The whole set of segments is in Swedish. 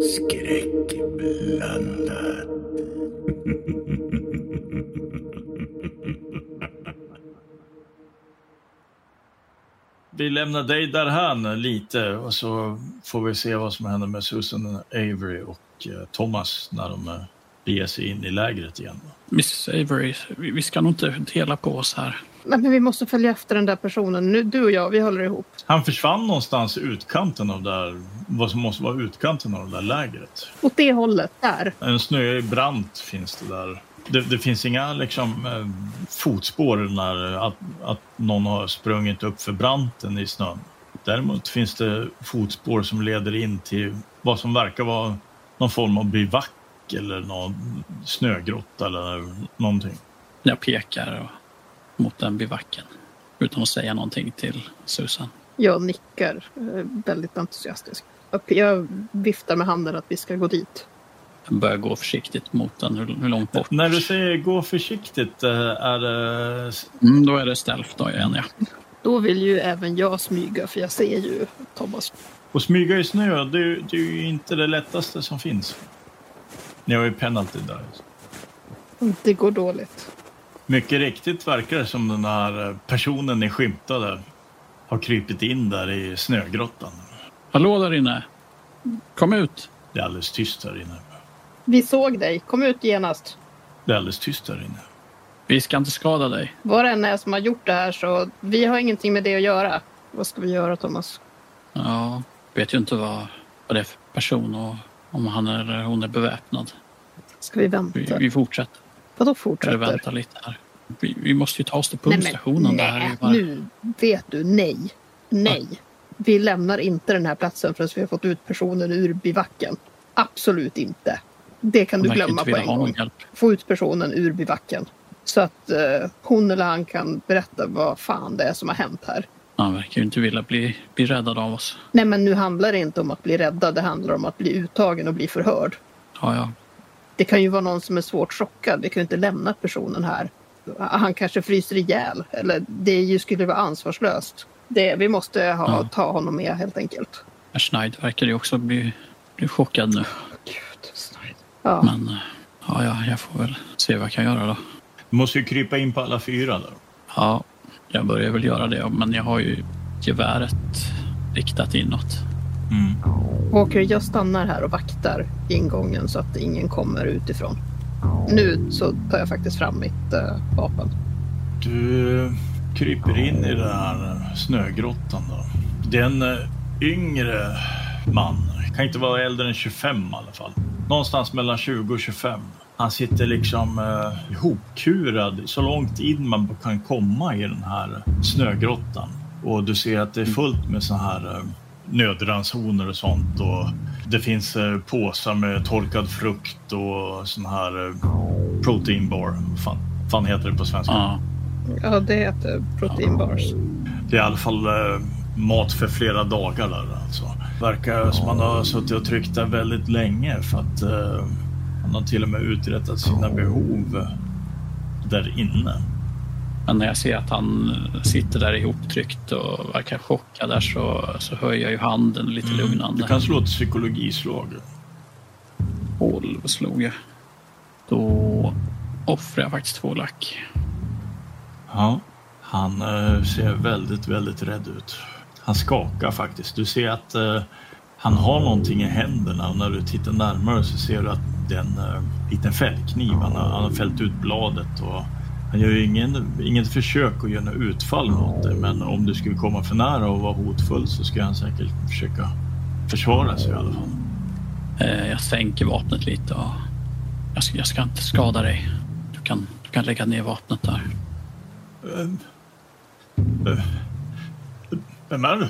Skräckblandat. Vi lämnar dig därhän lite och så får vi se vad som händer med Susan Avery och eh, Thomas när de eh, beger sig in i lägret igen. Miss Avery, vi vi ska nog inte dela på oss här. Nej, men vi måste följa efter den där personen. Nu, du och jag, vi håller ihop. Han försvann någonstans i utkanten av där, vad som måste vara utkanten av det där lägret. Åt det hållet, där. En snöig brant finns det där. Det, det finns inga liksom, eh, fotspår när att, att någon har sprungit upp för branten i snön. Däremot finns det fotspår som leder in till vad som verkar vara någon form av bivack eller någon snögrotta eller någonting. Jag pekar och- mot den bivacken utan att säga någonting till Susan. Jag nickar eh, väldigt entusiastiskt. Jag viftar med handen att vi ska gå dit. Jag börjar gå försiktigt mot den. Hur, hur långt bort? När du säger gå försiktigt, eh, är det... Mm, då är det stealth då igen, ja. Då vill ju även jag smyga, för jag ser ju Thomas. Och smyga i snö, det, är- det är ju inte det lättaste som finns. Ni har ju penalty där. Det går dåligt. Mycket riktigt verkar det som den här personen ni skymtade har krypit in där i snögrottan. Hallå där inne! Kom ut! Det är alldeles tyst här inne. Vi såg dig. Kom ut genast. Det är alldeles tyst här inne. Vi ska inte skada dig. Vad det än är som har gjort det här så vi har ingenting med det att göra. Vad ska vi göra Thomas? Ja, vet ju inte vad, vad det är för person och om han eller hon är beväpnad. Ska vi vänta? Vi, vi fortsätter. Vadå Eller fortsätter? vänta lite här. Vi, vi måste ju ta oss till Nej, men pumpstationen. där. nej, Vi bara- nu vet du. Nej. Nej. Vi lämnar inte den här platsen förrän vi har fått ut personen ur bivacken. Absolut inte. Det kan du glömma på en gång. Få ut personen ur bivacken. Så att eh, hon eller han kan berätta vad fan det är som har hänt här. Han verkar ju inte vilja bli, bli räddad av oss. Nej men nu handlar det inte om att bli räddad. Det handlar om att bli uttagen och bli förhörd. Ja, ja. Det kan ju vara någon som är svårt chockad. Vi kan ju inte lämna personen här. Han kanske fryser ihjäl. Eller det ju skulle vara ansvarslöst. Det, vi måste ha, Ja. ta honom med helt enkelt. Schneid verkar ju också bli, bli chockad nu. Ja. Men eh, ja, ja, jag får väl se vad jag kan göra då. Du måste ju krypa in på alla fyra där. Ja, jag börjar väl göra det. Men jag har ju geväret riktat inåt. Mm. Walker, jag stannar här och vaktar ingången så att ingen kommer utifrån. Nu så tar jag faktiskt fram mitt eh, vapen. Du kryper in i den här snögrottan. Då. Det är en eh, yngre man. Kan inte vara äldre än 25 i alla fall. Någonstans mellan 20 och 25. Han sitter liksom eh, ihopkurad så långt in man kan komma i den här snögrottan. Och du ser att det är fullt med så här eh, nödransoner och sånt. Och det finns eh, påsar med torkad frukt och sån här eh, protein bar. Vad fan, fan heter det på svenska? Ja, Ja, det heter protein bars. Det är i alla fall eh, mat för flera dagar där alltså. Verkar som han har suttit och tryckt där väldigt länge för att eh, han har till och med uträttat sina behov eh, där inne. men när jag ser att han sitter där ihoptryckt och verkar chockad där så, så höjer jag ju handen lite lugnande. Du kan slå ett psykologislag. 12 slog jag. Då offrar jag faktiskt två lack. Ja. Han eh, ser väldigt, väldigt rädd ut. Han skakar faktiskt. Du ser att eh, han har någonting i händerna och när du tittar närmare så ser du att det är en eh, liten fällkniv. Han har, han har fällt ut bladet och han gör ju ingen, inget försök att göra något utfall mot dig. Men om du skulle komma för nära och vara hotfull så skulle han säkert försöka försvara sig i alla fall. Eh, Jag sänker vapnet lite och jag ska, jag ska inte skada dig. Du kan, du kan lägga ner vapnet där. Vem är du?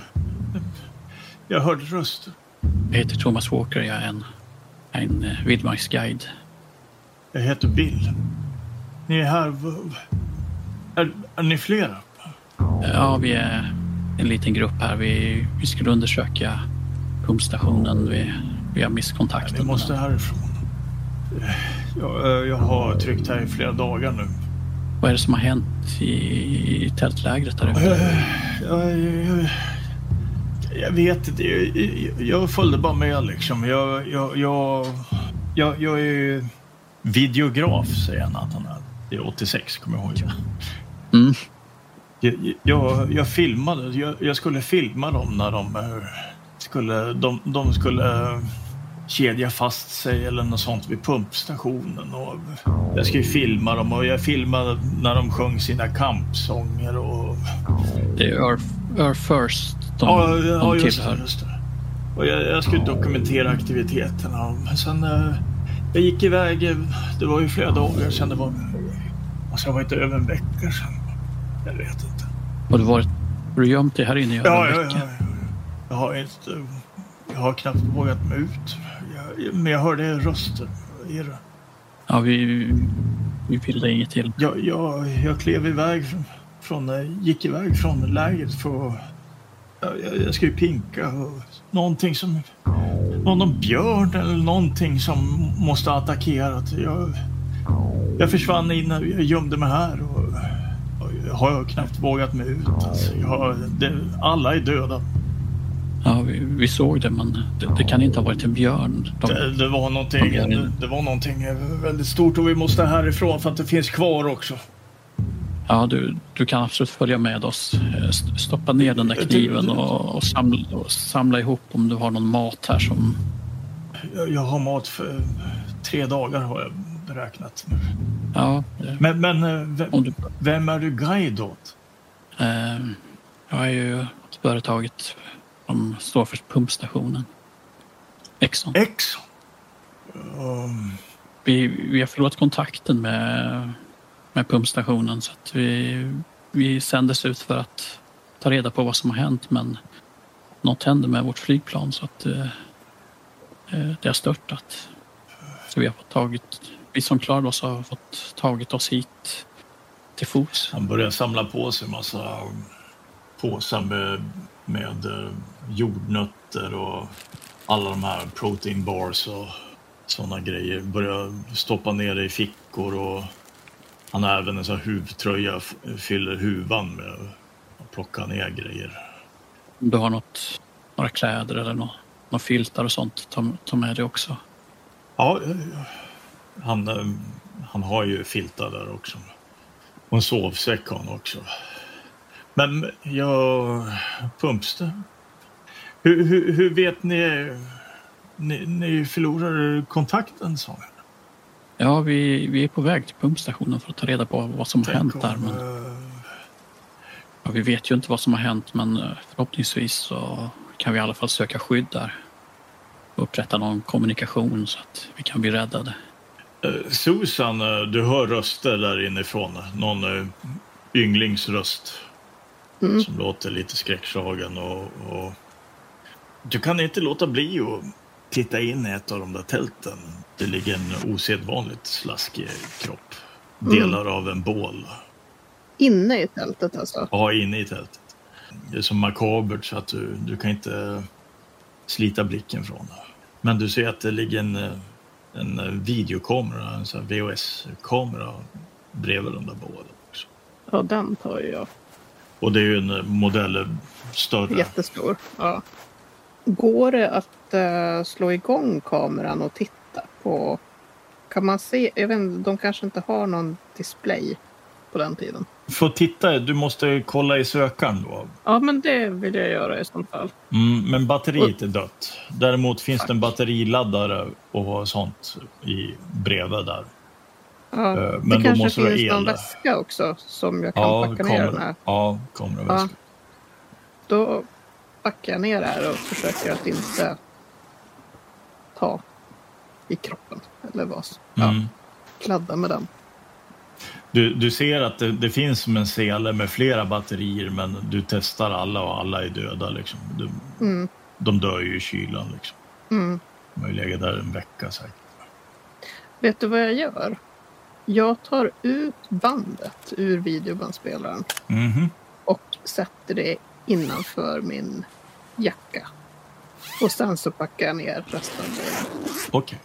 Jag hörde röst. Jag heter Thomas Walker. Jag är en, en eh, vildmarksguide. Jag heter Bill. Ni är här. Är, är ni flera? Ja, vi är en liten grupp här. Vi, vi skulle undersöka pumpstationen. Vi, vi har mist kontakten. Vi måste härifrån. Jag, jag har tryckt här i flera dagar nu. Vad är det som har hänt i, i tältlägret där ute? Jag, jag, jag vet inte. Jag, jag följde bara med liksom. Jag, jag, jag, jag, jag är videograf, säger han att han är. Det är 86, kommer jag ihåg. Mm. Jag, jag, jag filmade. Jag, jag skulle filma dem när de eh, skulle... De, de skulle eh, kedja fast sig eller något sånt vid pumpstationen. Och jag skulle filma dem och jag filmade när de sjöng sina kampsånger. Och... Det är Earth, Earth First de, ja, ja, de just tillhör. det. Just det. Och jag, jag skulle dokumentera aktiviteterna. Men sen... eh, Jag gick iväg. Det var ju flera dagar sedan. Det var... Alltså, det var inte över en vecka sedan. Jag vet inte. Har du varit har du gömt dig här inne i över Ja, en ja, vecka? ja, ja. Jag har inte... Jag har knappt vågat mig ut. Jag, men jag hörde röster. Era. Ja, vi, vi vill inget till. Jag, jag, jag klev iväg från, från... eh, Gick iväg från lägret för att... Jag, jag, jag ska ju pinka. Och någonting som... Någon björn eller någonting som måste ha attackerat. Jag, jag försvann in jag gömde mig här. Och, och jag har knappt vågat mig ut. Alltså, jag, det, alla är döda. Ja, vi, vi såg det, men det, det kan inte ha varit en björn. De, Det, det, var någonting, det, det var någonting väldigt stort och vi måste härifrån för att det finns kvar också. ja, du, du kan absolut följa med oss. Eh, st- Stoppa ner den där kniven och, och, samla, och samla ihop om du har någon mat här som... Jag, jag har mat för tre dagar har jag beräknat. Ja, Men, men eh, vem, du, vem är du guide åt? eh, jag är ju företaget som står för pumpstationen. Exxon. Exxon? Um, Vi, vi har förlorat kontakten med, med pumpstationen så att vi, vi sändes ut för att ta reda på vad som har hänt men något hände med vårt flygplan så att eh, eh, det har störtat. Så vi har fått tagit, vi som klarade oss har fått tagit oss hit till fots. han börjar samla på sig massa påsar med, med eh, jordnötter och alla de här protein bars och sådana grejer. Börjar stoppa ner det i fickor och han har även en sån här huvtröja, fyller huvan med att plocka ner grejer. Om du har något, några kläder eller några, några filtar och sånt, ta, ta med det också. Ja, ja. han, eh, han har ju filtar där också. Och en sovsäck har han också. Men jag... Pumpste? Hur, hur, hur vet ni... Ni, ni förlorar kontakten, sa jag. Ja, vi, vi är på väg till pumpstationen för att ta reda på vad som har hänt där. Men... Ja, vi vet ju inte vad som har hänt men eh, förhoppningsvis så kan vi i alla fall söka skydd där. Och upprätta någon kommunikation så att vi kan bli räddade. eh, Susan, eh, du hör röster där inifrån. Någon uh, ynglingsröst Mm. som låter lite skräckslagen. Och, och... Du kan inte låta bli att titta in i ett av de där tälten. Det ligger en osedvanligt slaskig kropp. Delar av en bål. Inne i tältet alltså. Ja, inne i tältet. Det är så makabert så att du, du kan inte slita blicken från det. Men du ser att det ligger en, en videokamera, en VHS-kamera bredvid den där bålen också. Ja, den tar jag. Och det är ju en modell större. Jättestor. Ja. Går det att eh, slå igång kameran och titta på... Kan man se? Jag vet inte, de kanske inte har någon display på den tiden. För att titta, du måste kolla i sökaren då. Ja, men det vill jag göra i så fall. Mm, men batteriet är dött. Däremot finns det en batteriladdare och sånt i bredvid där. Ja, Eh, det men då kanske måste finns någon väska också som jag kan Ja, packa ner den här. ja, kameraväska. Då packar jag ner det här och försöker att inte ta i kroppen. Eller vad. Ja, Mm. kladda med den. Du, du ser att det, det finns som en sele med flera batterier men du testar alla och alla är döda. Liksom. Du, Mm. De dör ju i kylan. Liksom. Mm. De har ju legat där en vecka säkert. Vet du vad jag gör? Jag tar ut bandet ur Och sen så packar jag ner resten. Okej.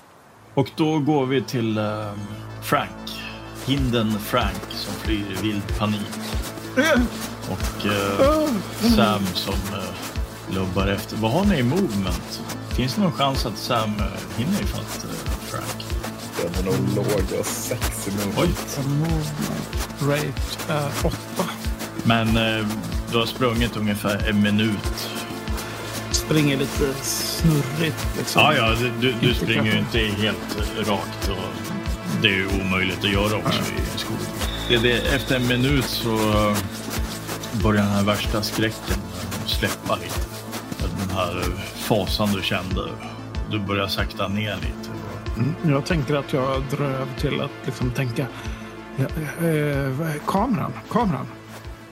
Och då går vi till eh, Frank. Hinden Frank som flyr i vild panik. Och eh, Sam som eh, lubbar efter. Vad har ni i movement? Finns det någon chans att Sam hinner ifatt eh, Den är nog låg och sexig. Oj, rate är åtta. men eh, du har sprungit ungefär en minut. Springer lite snurrigt liksom. Ja, ja, du, du, springer ju inte helt eh, rakt och det är ju omöjligt att göra också i skogen. Det, det, efter en minut så eh, börjar den här värsta skräcken eh, släppa lite. Den här eh, fasan du kände, du börjar sakta ner lite. Mm. Jag tänker att jag drar över till att liksom tänka. Ja, eh, är- kameran, kameran.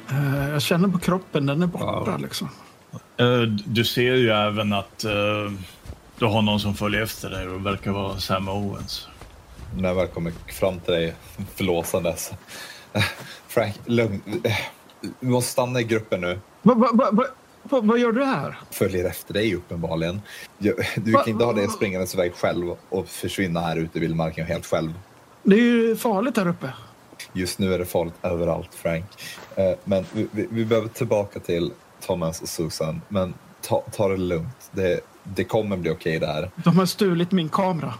Eh, jag känner på kroppen, den är borta Ja. liksom. Eh, Du ser ju även att eh, du har någon som följer efter dig och verkar vara Sam Owens. När jag väl kommer fram till dig förlåsandes. Frank, lugn. Vi måste stanna i gruppen nu. Va, va, va, va, va, vad gör du här? Följer efter dig uppenbarligen. Du Va- kan inte ha dig springandes iväg själv och försvinna här ute i vildmarken helt själv. Det är ju farligt där uppe. Just nu är det farligt överallt, Frank. Eh, Men vi, vi, vi behöver tillbaka till Thomas och Susan. Men ta, ta det lugnt. Det, det kommer bli okej där. De har stulit min kamera.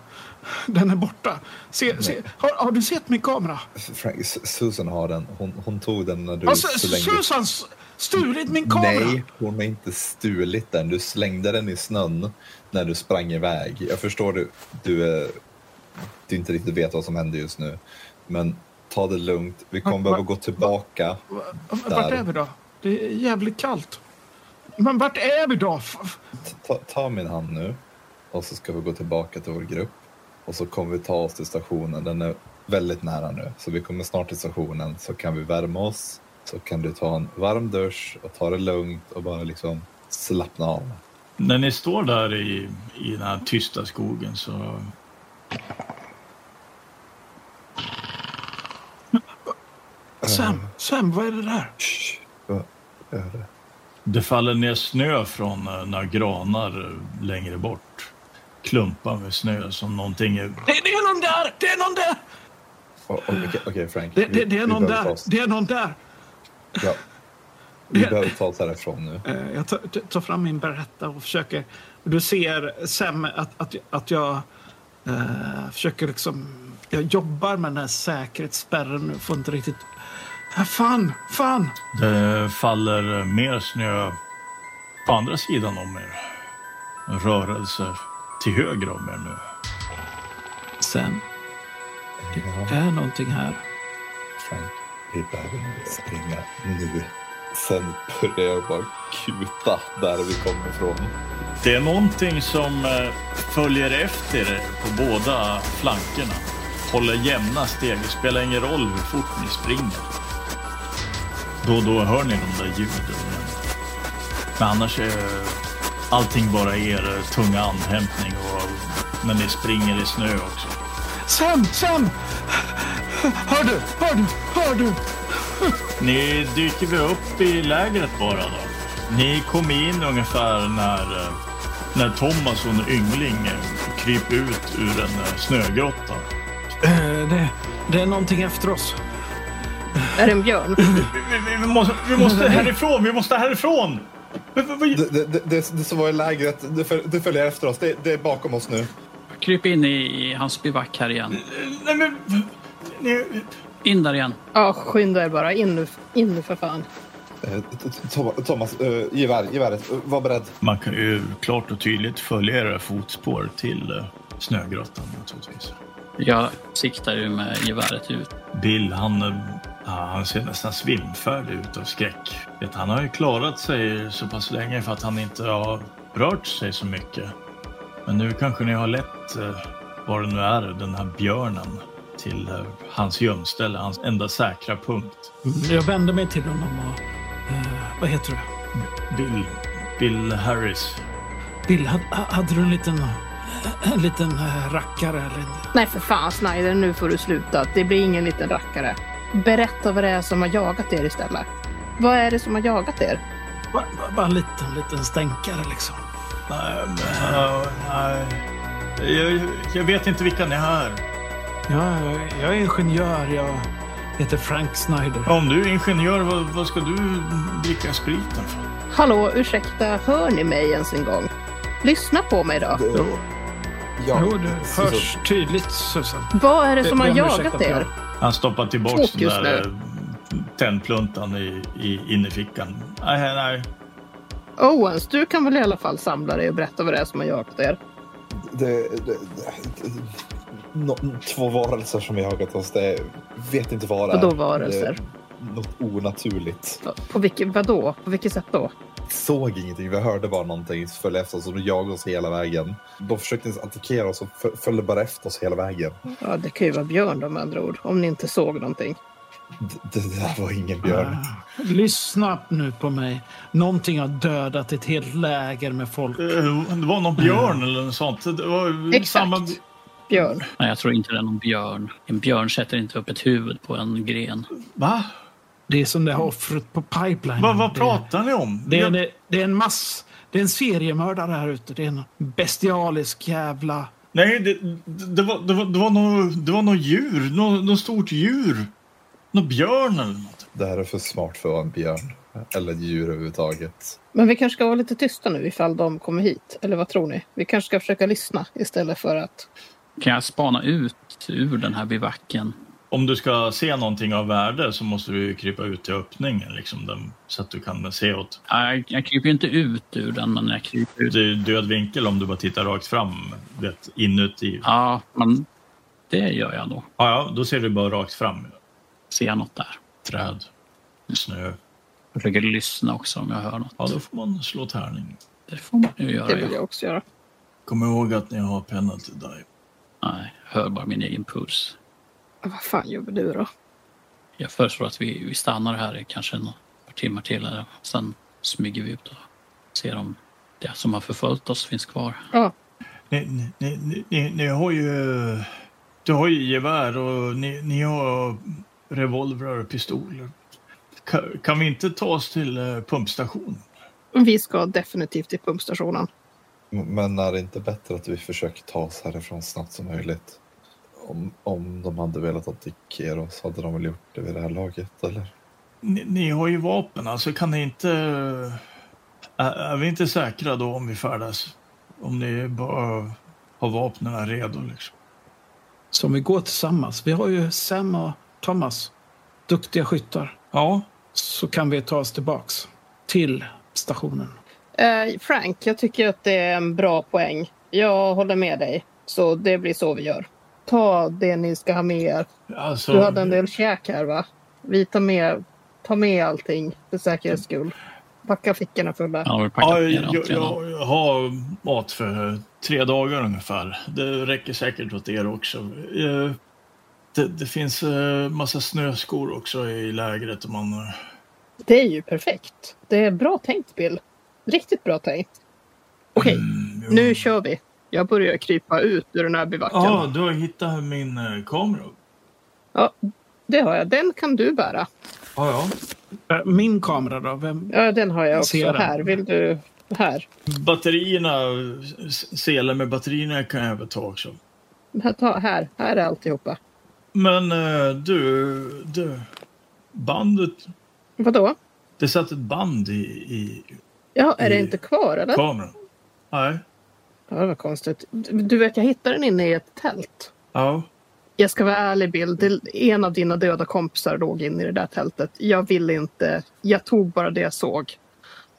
Den är borta. Se, se. Har, har du sett min kamera? Frank, Su- Susan har den. Hon, hon tog den när du Alltså. Susan stulit min kamera! Nej, hon har inte stulit den. Du slängde den i snön när du sprang iväg. Jag förstår du, du, är- du inte riktigt vet vad som händer just nu. Men ta det lugnt. Vi kommer Va- behöva va- gå tillbaka. Va- Vart är vi då? Det är jävligt kallt. Men vart är vi då? Ta, ta min hand nu och så ska vi gå tillbaka till vår grupp. Och så kommer vi ta oss till stationen. Den är väldigt nära nu. Så vi kommer snart till stationen så kan vi värma oss. Så kan du ta en varm dusch och ta det lugnt och bara liksom slappna av. När ni står där i, i den här tysta skogen så Sam, Sam, vad är det där? Shh, vad är det? Det faller ner snö från eh, några granar eh, längre bort. Klumpar med snö som någonting är... Det, det är någon där! Det är någon där! Oh, Okej, okej, Frank. Det, det, det är någon där! Det är någon där! Ja. Vi Det- behöver ta oss härifrån nu. Eh, Jag tar, tar fram min berätta och försöker... Du ser Sam att, att, att jag eh, försöker liksom... Jag jobbar med den här säkerhetsspärren nu. Får inte riktigt... Fan! Fan! Det faller mer snö på andra sidan om er. En rörelse till höger om er nu. Sam, det är någonting här. Frank, vi behöver springa nu. Sen börjar jag bara kuta där vi kommer ifrån. Det är någonting som eh, följer efter er på båda flankerna. Håller jämna steg. Det spelar ingen roll hur fort ni springer. Då och då hör ni de där ljuden. Men, men annars är allting bara er eh, tunga andhämtning och när ni springer i snö också. Sam! Sam! Hör du? Hör du? Hör du? Ni dyker väl upp i lägret bara då? Ni kom in ungefär när, eh, när Thomas och en yngling eh, kryper ut ur en eh, snögrotta. Det, det är någonting efter oss. Är det en björn? Vi, vi, vi, måste, vi måste härifrån! Vi måste härifrån! Det, det, det, det, det som var i lägret, det, föl, det följer efter oss. Det, det är bakom oss nu. Kryp in i hans bivack här igen. Nej men... Ni, In där igen. Ja, skynda er bara. In nu, in nu för fan. Eh, Thomas, gevär, geväret, eh, var beredd. man kan ju klart och tydligt följa era fotspår till eh, snögrottan naturligtvis. Jag siktar ju med geväret ut. Bill, han, eh, han ser nästan svimfärdig ut av skräck. Han har ju klarat sig så pass länge för att han inte har rört sig så mycket. Men nu kanske ni har lett, eh, vad det nu är, den här björnen till eh, hans gömställe, hans enda säkra punkt. Jag vänder mig till honom och... eh, vad heter du? Bill, Bill Harris. Bill, hade, hade du en liten... En liten eh, rackare eller... Nej för fan Snyder, nu får du sluta. Det blir ingen liten rackare. Berätta vad det är som har jagat er istället. Vad är det som har jagat er? Bara, bara- en liten, liten stänkare liksom. Nej, nej. Jag, jag vet inte vilka ni är. Ja, jag är ingenjör. Jag heter Frank Snyder. Om du är ingenjör, vad, vad ska du dricka spriten för? Hallå, ursäkta, hör ni mig ens en gång? Lyssna på mig då. Jo, Ja, jo det så- hörs tydligt Susan. Vad är det som har jagat jag- er? Han stoppar tillbaka den där eh, tändpluntan i, i innerfickan. Nej, nej. Owens, du kan väl i alla fall samla dig och berätta vad det är som har jagat er? Det, det, nå- två varelser som jagat oss. Det, vet inte vad det är. Vadå varelser? Det något onaturligt. På vilket, vadå? På vilket sätt då? Såg ingenting. Vi hörde bara någonting som följde efter oss och de jagade oss hela vägen. De försökte inte attackera oss och föl- följde bara efter oss hela vägen. Ja, det kan ju vara björn då med andra ord. Om ni inte såg någonting. Det, det där var ingen björn. Ah, Lyssna nu på mig. Någonting har dödat ett helt läger med folk. Eh, Det var någon björn eller något sånt. Det var Exakt. samma... Björn. Nej, jag tror inte det är någon björn. En björn sätter inte upp ett huvud på en gren. Va? Det är som det här offret på pipeline. Va, vad Det- pratar ni om? Det är, Jag- det, det är en mass... Det är en seriemördare här ute. Det är en bestialisk jävla... Nej, det, det, var, det, var, det, var något, det var något djur. Något, något stort djur. Någon björn eller något. Det här är för smart för att vara en björn. Eller ett djur överhuvudtaget. Men vi kanske ska vara lite tysta nu ifall de kommer hit. Eller vad tror ni? Vi kanske ska försöka lyssna istället för att... Kan jag spana ut ur den här bivacken? Om du ska se någonting av värde så måste du ju krypa ut till öppningen liksom, den, så att du kan se åt. Nej, jag kryper ju inte ut ur den, men jag kryper ut. Det är död vinkel om du bara tittar rakt fram, vet, inuti. Ja, men det gör jag då. Ja, ja, då ser du bara rakt fram. Ser jag något där? Träd, snö. Jag försöker lyssna också om jag hör något. Ja, då får man slå tärning. Det får man ju Det göra. vill Ja. jag också göra. Kom ihåg att ni har penalty die. Nej, hör bara min egen puls. Vad fan gör vi nu då? Jag föreslår att vi, vi stannar här i kanske en par timmar till. Eller, sen smyger vi ut och ser om det som har förföljt oss finns kvar. Ja, Ni, ni, ni, ni, ni har ju... Du har ju gevär och ni, ni har revolvrar och pistoler. Kan, kan vi inte ta oss till eh, pumpstationen? vi ska definitivt till pumpstationen. Men är det inte bättre att vi försöker ta oss härifrån snabbt som möjligt? Om, om de hade velat attackera oss hade de väl gjort det vid det här laget, eller? Ni, ni har ju vapen, alltså kan ni inte... Är, är vi inte säkra då om vi färdas? Om ni bara har vapnen redo liksom. Som vi går tillsammans. Vi har ju Sam och Thomas. Duktiga skyttar. Ja, Så kan vi ta oss tillbaks till stationen. Eh, Frank, jag tycker att det är en bra poäng. Jag håller med dig. Så det blir så vi gör. Ta det ni ska ha med er. alltså... Du hade en del käk här va? Vi tar med, tar med allting för säkerhets skull. Packa fickorna fulla. Jag har väl packat Ja, jag, jag, jag har mat för tre dagar ungefär. Det räcker säkert åt er också. Eh, Det, det finns eh, massa snöskor också i lägret. Om man, Det är ju perfekt. Det är bra tänkt Bill. Riktigt bra tänkt. Okej, Mm, jo. nu kör vi. Jag börjar krypa ut ur den här bivacken. Ja, du har hittat min eh, kamera. Ja, det har jag. Den kan du bära. Ja, ja. Äh, Min kamera då? Vem? Ja, den har jag också här. Vill du? Här. Batterierna, selen med batterierna kan jag väl ta också. Här, ta, här. här är alltihopa. Men eh, du, du, bandet, Vadå? det satt ett band i, i Ja, är det inte kvar eller? kameran. Nej, Ja, det var konstigt. Du vet, jag hittade den inne i ett tält. ja. Jag ska vara ärlig Bill. Det, en av dina döda kompisar låg inne i det där tältet. Jag ville inte. Jag tog bara det jag såg.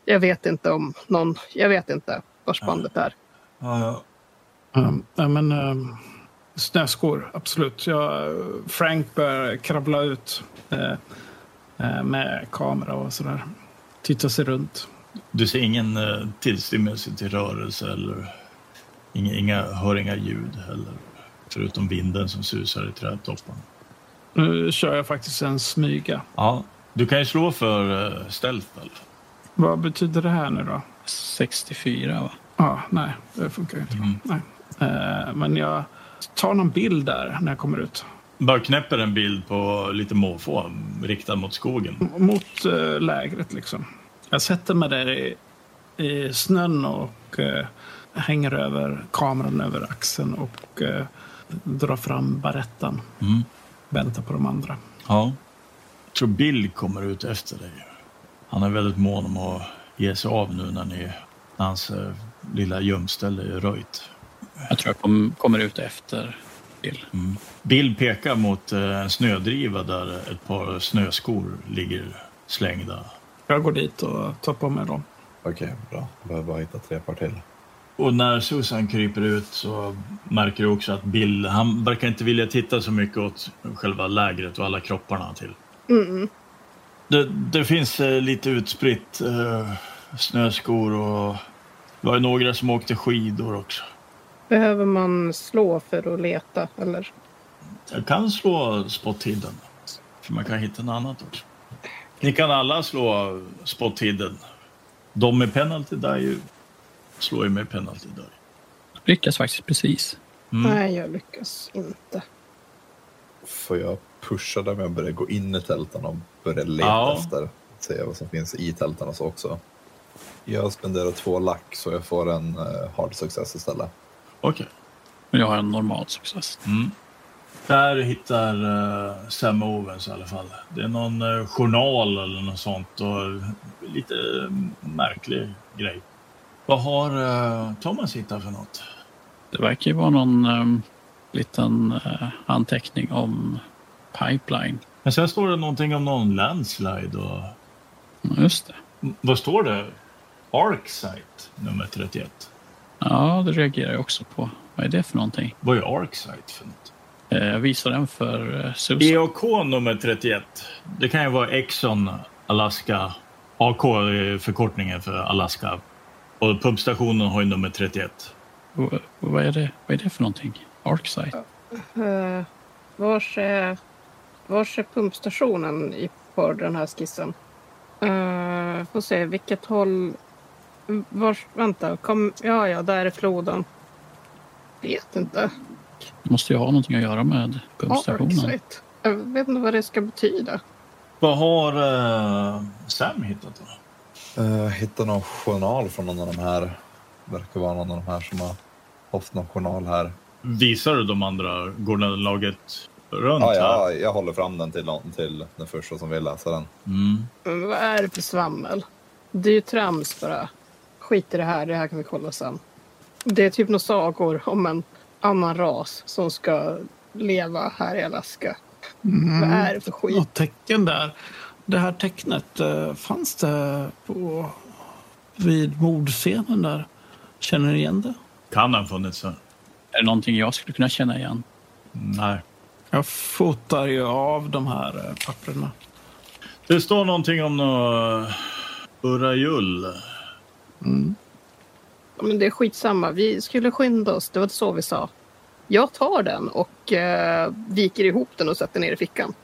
Jag vet inte om någon. Jag vet inte vars bandet är. ja, ja. Um, ja, men, um, snöskor, absolut. Jag, Frank bör krabbla ut eh, eh, med kamera och sådär. Titta sig runt. Du ser ingen eh, tillstymmelse till rörelse eller inga, inga, hör inga ljud heller. Förutom vinden som susar i trädtopparna. Nu kör jag faktiskt en smyga. Ja, du kan ju slå för uh, stealth i alla fall. Vad betyder det här nu då? 64 va? Ja, nej, det funkar ju inte. Mm. Nej. Eh, men jag tar någon bild där när jag kommer ut. Bara knäpper en bild på lite måfå riktad mot skogen. Mot eh, lägret liksom. Jag sätter mig där i, i snön och eh, hänger över kameran över axeln och eh, drar fram barettan. Mm. Väntar på de andra. Ja. Jag tror Bill kommer ut efter dig. Han är väldigt mån om att ge sig av nu när ni, när hans eh, lilla gömställe är röjt. Jag tror jag kom, kommer ut efter Bill. Mm. Bill pekar mot eh, en snödriva där ett par snöskor ligger slängda. Jag går dit och tar på mig dem. Okej, bra. Jag behöver bara hitta tre par till. Och när Susan kryper ut så märker du också att Bill, han verkar inte vilja titta så mycket åt själva lägret och alla kropparna till. Mm. Det, det finns eh, lite utspritt eh, snöskor och det var några som åkte skidor också. Behöver man slå för att leta? Eller? Jag kan slå spot hidden. För man kan hitta något annat också. Ni kan alla slå spot hidden. De med penalty die slår ju med penalty die. Lyckas faktiskt precis. Mm. Nej, jag lyckas inte. Får jag pusha dem jag börjar gå in i tälten och börja leta Ja. efter? Se vad som finns i tälten och så också. Jag spenderar två lack så jag får en uh, hard success istället. Okej. Men jag har en normal success. Mm. Där hittar uh, Sam Owens i alla fall. Det är någon eh, journal eller något sånt och lite eh, märklig grej. Vad har eh, Thomas hittat för något? Det verkar ju vara någon um, liten eh, anteckning om pipeline. Men sen står det någonting om någon landslide och Just det. M- vad står det? Arcsite nummer 31. Ja, det reagerar jag också på. Vad är det för någonting? Vad är Arcsite för något? Eh, Jag visar den för eh, Susan. EAK nummer 31. Det kan ju vara Exxon Alaska. AK är förkortningen för Alaska. Och pumpstationen har ju nummer 31. V- Vad är det, vad är det för någonting? Arcsite? Uh, vars, är, vars är pumpstationen i, på den här skissen? Uh, får se, vilket håll... Vars, vänta, kom, ja, ja, där är floden. Vet inte. Det måste ju ha någonting att göra med pumpstationen. Arcsite. Jag vet inte vad det ska betyda. Vad har eh, Sam hittat då? Uh, hitta någon journal från någon av de här. Verkar vara någon av de här som har haft någon journal här. Visar du de andra Gordon-laget runt Ja, här? ja, jag håller fram den till, någon, till den första som vill läsa den. Mm. Men vad är det för svammel? Det är ju trams bara. Skit i det här, det här kan vi kolla sen. Det är typ några sagor om en annan ras som ska leva här i Alaska. Vad är det för skit? Något tecken där. Det här tecknet, eh, fanns det på, vid mordscenen där? Känner ni igen det? Kan ha funnits där. Är det någonting jag skulle kunna känna igen? Nej. Jag fotar ju av de här eh, papperna. Det står någonting om något Urajull. Mm. Men det är skitsamma. Vi skulle skynda oss. Det var så vi sa. Jag tar den och eh, viker ihop den och sätter ner i fickan.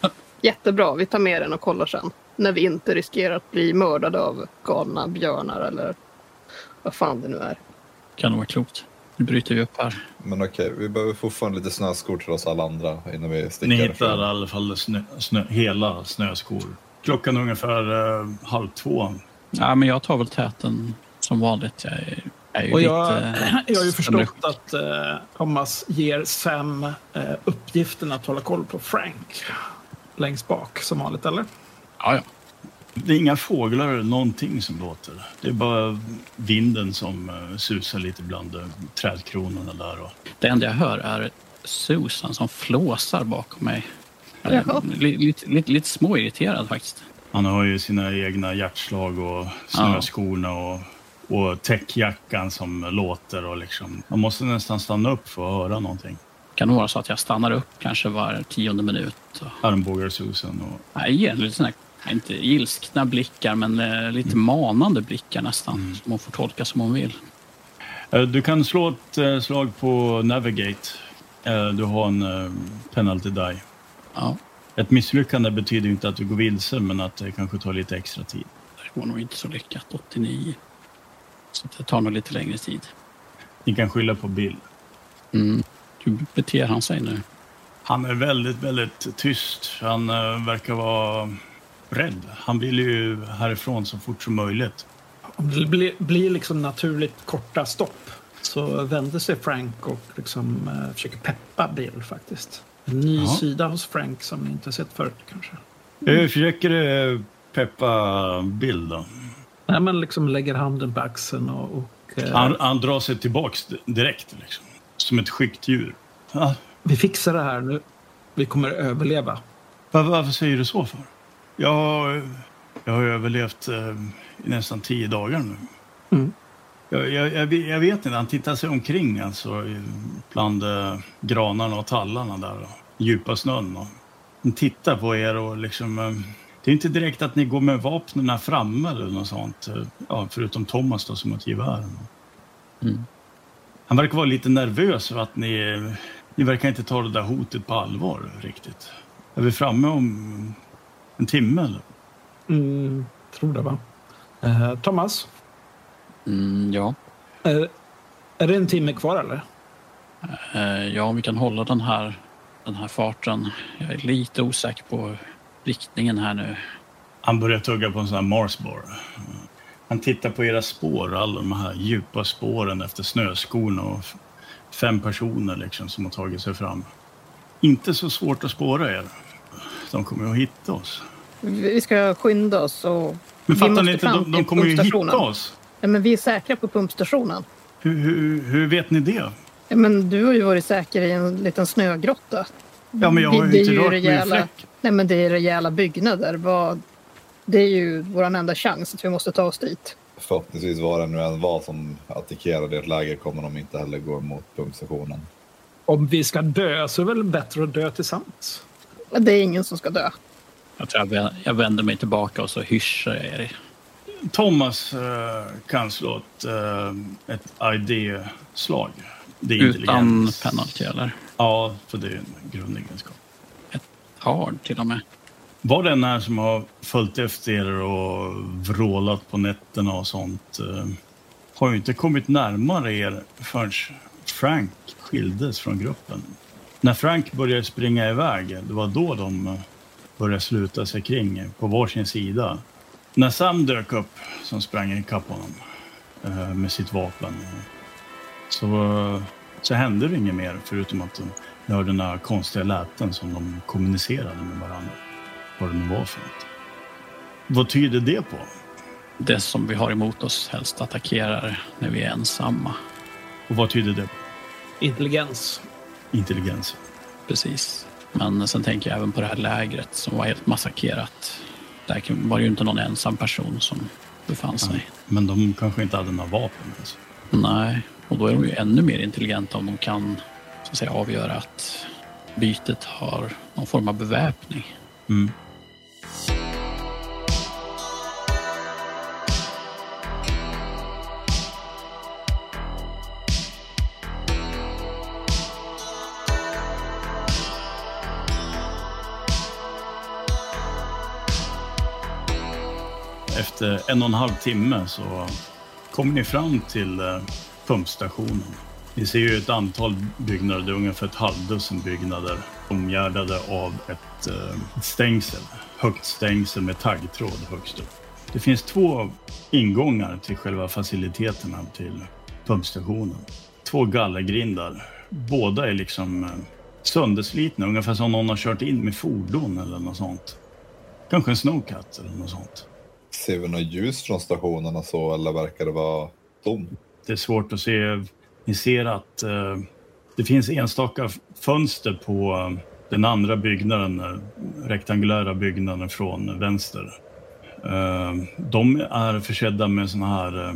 Jättebra. Vi tar med den och kollar sen. När vi inte riskerar att bli mördade av galna björnar eller vad fan det nu är. Kan vara klokt. Nu bryter vi upp här. Men okej, vi behöver fortfarande lite snöskor till oss alla andra innan vi sticker Ni hittar i alla fall snö, snö, hela snöskor. Klockan är ungefär eh, halv två. Ja, men jag tar väl täten som vanligt. Jag är, jag är ju Och jag, lite... jag har ju förstått att eh, Thomas ger Sam eh, uppgiften att hålla koll på Frank längst bak som vanligt, eller? Ja, ja. Det är inga fåglar eller någonting som låter. Det är bara vinden som eh, susar lite bland eh, trädkronorna där. Och... Det enda jag hör är Susan som flåsar bakom mig. Lite, lite, lite småirriterad faktiskt. Han har ju sina egna hjärtslag och snöskorna och, och täckjackan som låter. Och liksom. Man måste nästan stanna upp för att höra någonting. Kan det vara så att jag stannar upp kanske var tionde minut. Och, Armbågar Susan. Och... ger lite här, inte ilskna blickar, men eh, lite manande blickar nästan. Som hon får tolka som hon vill. Eh, Du kan slå ett eh, slag på Navigate. Du har en penalty die. Ja, Ett misslyckande betyder inte att du går vilse, men att det kanske tar lite extra tid. det var nog inte så lyckat. 89. Så det tar nog lite längre tid. Ni kan skylla på Bill. Mm. Hur beter han sig nu? Han är väldigt, väldigt tyst. Han eh, verkar vara rädd. Han vill ju härifrån så fort som möjligt. om det blir, blir liksom naturligt korta stopp så vänder sig Frank och liksom, eh, försöker peppa Bill faktiskt. En ny Ja. sida hos Frank som ni inte har sett förut kanske. Jag försöker eh, peppa Bill då. Nej, men liksom lägger handen på axeln och... och eh, Han, han drar sig tillbaks direkt, liksom. Som ett skyggt djur. Ja, Vi fixar det här nu. Vi kommer överleva. var, varför säger du så för? Jag, har- jag har överlevt eh, i nästan tio dagar nu. Mm. Jag, jag, jag, vet- inte, han tittar sig omkring alltså, bland eh, granarna och tallarna där. Och, djupa snön. Och, han tittar på er och liksom... Eh, det är inte direkt att ni går med vapnen här framme eller något sånt. eh, Ja, förutom Thomas då, som har ett gevär. Mm. Han verkar vara lite nervös för att ni, ni verkar inte ta det där hotet på allvar riktigt. Är vi framme om en timme eller? Mm, tror det, va? Eh, Thomas, Mm, ja. är, är det en timme kvar eller? Eh, ja, om vi kan hålla den här, den här farten. Jag är lite osäker på riktningen här nu. Han börjar tugga på en sån här Marsbar. Han tittar på era spår, alla de här djupa spåren efter snöskorna och fem personer liksom som har tagit sig fram. Inte så svårt att spåra er. De kommer att hitta oss. Vi ska skynda oss och Men fattar ni inte? De, de kommer ju hitta pumpstationen. oss. ja, men vi är säkra på pumpstationen. Hur, hur, hur vet ni det? Ja, men du har ju varit säker i en liten snögrotta. Ja, men jag har Det ju är inte rört rejäla- fläck. Nej, men det är rejäla byggnader. Vad... Det är ju vår enda chans att vi måste ta oss dit. Förhoppningsvis var det nu än vad som attackerade ert läger kommer de inte heller gå mot pumpstationen. Om vi ska dö så är det väl bättre att dö tillsammans? Det är ingen som ska dö. Jag tror jag, vä- jag vänder mig tillbaka och så hyschar jag er. Thomas eh, kan slå ett, eh, ett ID-slag. Det är Utan penalty eller? Ja, för det är en grundegenskap. Hard till och med. Var den här som har följt efter er och vrålat på nätterna och sånt eh, har ju inte kommit närmare er förrän Frank skildes från gruppen. När Frank började springa iväg, det var då de eh, började sluta sig kring på varsin sida. När Sam dök upp, som sprang ikapp honom eh, med sitt vapen, så, eh, så hände det inget mer förutom att de hörde några konstiga läten som de kommunicerade med varandra. Vad det nu var för något. Vad tyder det på? Det som vi har emot oss helst attackerar när vi är ensamma. Och vad tyder det på? Intelligens. Intelligens. Precis. Men sen tänker jag även på det här lägret som var helt massakrerat. Där var det ju inte någon ensam person som befann sig. Men de kanske inte hade några vapen. Alltså. Nej, och då är de ju ännu mer intelligenta om de kan så att säga, avgöra att bytet har någon form av beväpning. Mm. Efter en och en halv timme så kommer ni fram till eh, pumpstationen. Ni ser ju ett antal byggnader, det är ungefär ett halvdussin byggnader omgärdade av ett eh, stängsel. Högt stängsel med taggtråd högst upp. Det finns två ingångar till själva faciliteterna till pumpstationen. Två gallergrindar. Båda är liksom eh, sönderslitna, ungefär som någon har kört in med fordon eller något sånt. Kanske en snowcat eller något sånt. Ser vi något ljus från stationerna så eller verkar det vara tomt? Det är svårt att se. Ni ser att eh, det finns enstaka fönster på eh, den andra byggnaden, eh, rektangulära byggnaden från vänster. Eh, de är försedda med såna här eh,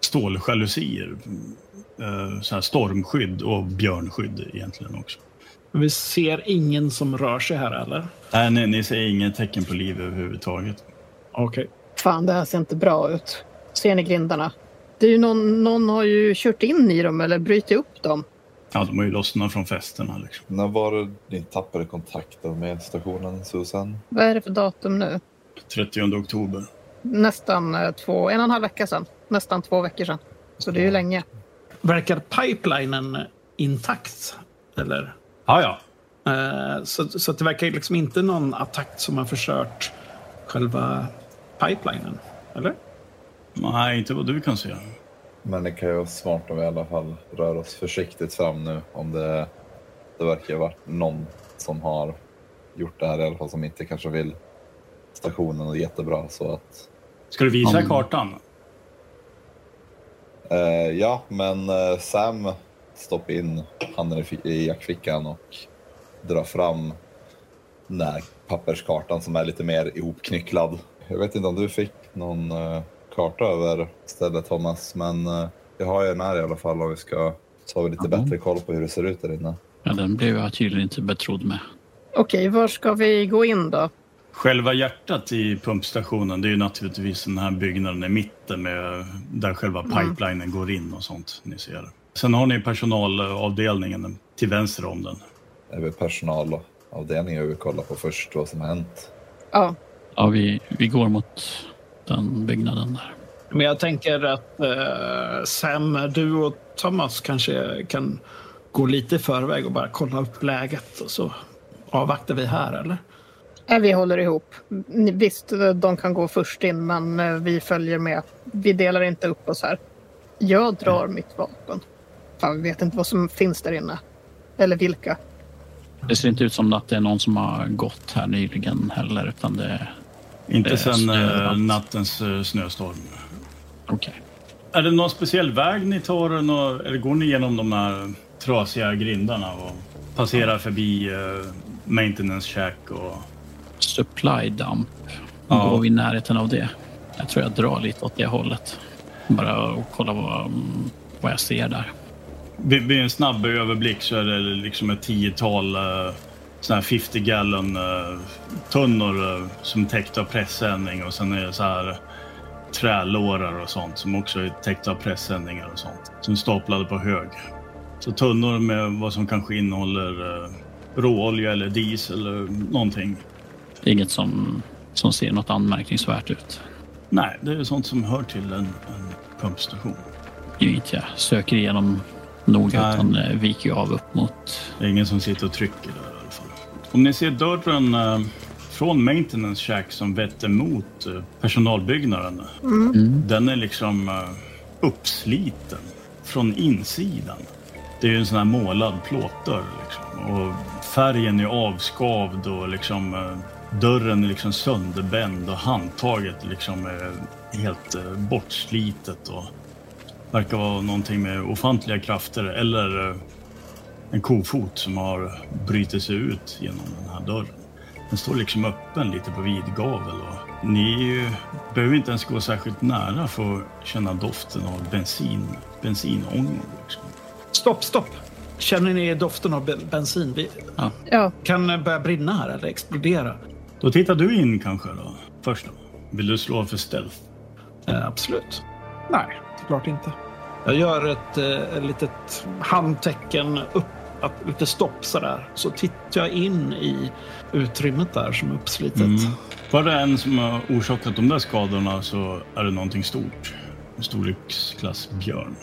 ståljalusier. Så här stormskydd och björnskydd egentligen också. Vi ser ingen som rör sig här eller? Nej, ni, ni ser inget tecken på liv överhuvudtaget. Okej. Fan, det här ser inte bra ut. Ser ni grindarna? Det är ju någon, någon har ju kört in i dem eller brutit upp dem. Ja, de har ju lossnat från festerna. Liksom. När var det ni tappade kontakten med stationen Susan? Vad är det för datum nu? 30 oktober. Nästan eh, två, en och en halv vecka sedan. Nästan två veckor sedan. Så det är ju länge. Verkar pipelinen intakt? Eller? Ja, ja. Eh, så, så att det verkar liksom inte någon attack som har förstört själva pipelinen? Eller? Nej, inte vad du kan se. Men det kan ju vara smart om vi i alla fall rör oss försiktigt fram nu. Om det, det verkar ha varit någon som har gjort det här i alla fall som inte kanske vill stationen och jättebra så att Ska du visa Mm. kartan? eh, ja men eh, Sam stoppar in handen i, i jackfickan och drar fram den där papperskartan som är lite mer ihopknycklad. Jag vet inte om du fick någon eh, karta över stället Thomas men eh, jag har ju den här i alla fall och vi ska vi lite Ja. bättre koll på hur det ser ut där inne. Ja, den blev jag tydligen inte betrodd med. Okej, var ska vi gå in då? Själva hjärtat i pumpstationen, det är ju naturligtvis den här byggnaden i mitten med, där själva pipelinen går in och sånt ni ser. Sen har ni personalavdelningen till vänster om den. Det är väl personalavdelningen vi kollar på först vad som har hänt. Ja, Ja, vi, vi går mot den byggnaden där. Men jag tänker att eh, Sam, du och Thomas kanske kan gå lite i förväg och bara kolla upp läget och så avvaktar vi här, eller? vi håller ihop. Visst, de kan gå först in, men eh, vi följer med. Vi delar inte upp oss här. Jag drar mitt vapen. Fan, vi vet inte vad som finns där inne. Eller vilka. Det ser inte ut som att det är någon som har gått här nyligen heller, utan det Inte Eh, sen eh, nattens eh, snöstorm. okej. Är det någon speciell väg ni tar nå- eller går ni genom de här trasiga grindarna och passerar förbi eh, maintenance shack och... Supply dump. Ja. Går vi i närheten av det? Jag tror jag drar lite åt det hållet. Bara och kolla vad, vad jag ser där. Vid, vid en snabb överblick så är det liksom ett tiotal såna här 50 gallon eh, tunnor eh, som är täckta av pressändning och sen är det så här trälårar och sånt som också är täckta av pressändningar och sånt. Som är staplade på hög. Så tunnor med vad som kanske innehåller uh, råolja eller diesel eller någonting. Inget som, som ser något anmärkningsvärt ut. Nej, det är sånt som hör till en, en pumpstation. Inget jag söker igenom noga Nej. utan eh, viker av upp mot... Det är ingen som sitter och trycker där. Om ni ser dörren eh, från maintenance shack som vetter mot eh, personalbyggnaden. Mm. Den är liksom eh, uppsliten från insidan. Det är ju en sån här målad plåtdörr liksom. Och färgen är avskavd och liksom dörren är liksom sönderbänd och handtaget liksom är helt bortslitet och verkar vara någonting med ofantliga krafter eller en kofot som har brutit sig ut genom den här dörren. Den står liksom öppen lite på vid gavel och ni eh, behöver inte ens gå särskilt nära för att känna doften av bensin, bensinångor. Liksom. Stopp, stopp! Känner ni doften av be- bensin? Vi Ja, kan eh, börja brinna här eller explodera. Då tittar du in kanske då, först då. Vill du slå för stealth? Eh, absolut. Nej, såklart inte. Jag gör ett eh, ett litet handtecken upp, att, lite stopp sådär. Så tittar jag in i utrymmet där som är uppslitet. Mm. Var det en som har orsakat de där skadorna så är det någonting stort. Storleksklass björn.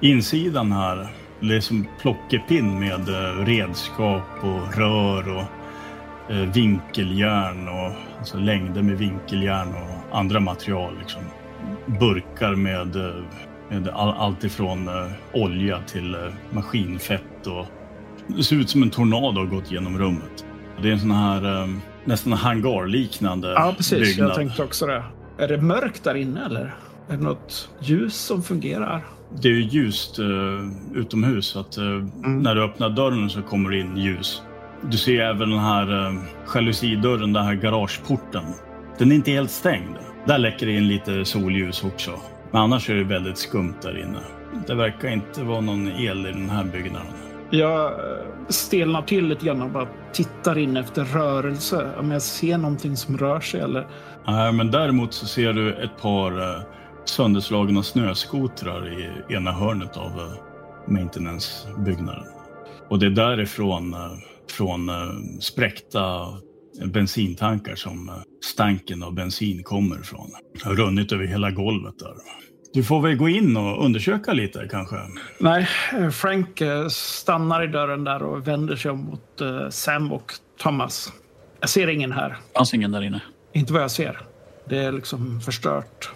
Insidan här, det är som plockepinn med eh, redskap och rör och eh, vinkeljärn och alltså längder med vinkeljärn och andra material. Liksom. Burkar med, med all, allt ifrån eh, olja till eh, maskinfett och det ser ut som en tornado har gått genom rummet. Det är en sån här eh, nästan hangarliknande Ja, precis. byggnad. Jag tänkte också det. Är det mörkt där inne eller? Är det något ljus som fungerar? Det är ju ljust eh, utomhus så att eh, när du öppnar dörren så kommer det in ljus. Du ser även den här eh, jalusidörren, den här garageporten. Den är inte helt stängd. Där läcker det in lite solljus också. Men annars är det väldigt skumt där inne. Det verkar inte vara någon el i den här byggnaden. Jag eh, stelnar till lite grann och bara tittar in efter rörelse. Om jag ser någonting som rör sig eller... Nej, men däremot så ser du ett par eh, sönderslagna snöskotrar i ena hörnet av eh, maintenance-byggnaden. Och det är därifrån från spräckta bensintankar som eh, stanken av bensin kommer ifrån. Det har runnit över hela golvet där. Du får väl gå in och undersöka lite kanske. Nej, eh, Frank eh, stannar i dörren där och vänder sig mot Sam och Thomas. Jag ser ingen här. fanns ingen där inne. Inte vad jag ser. Det är liksom förstört.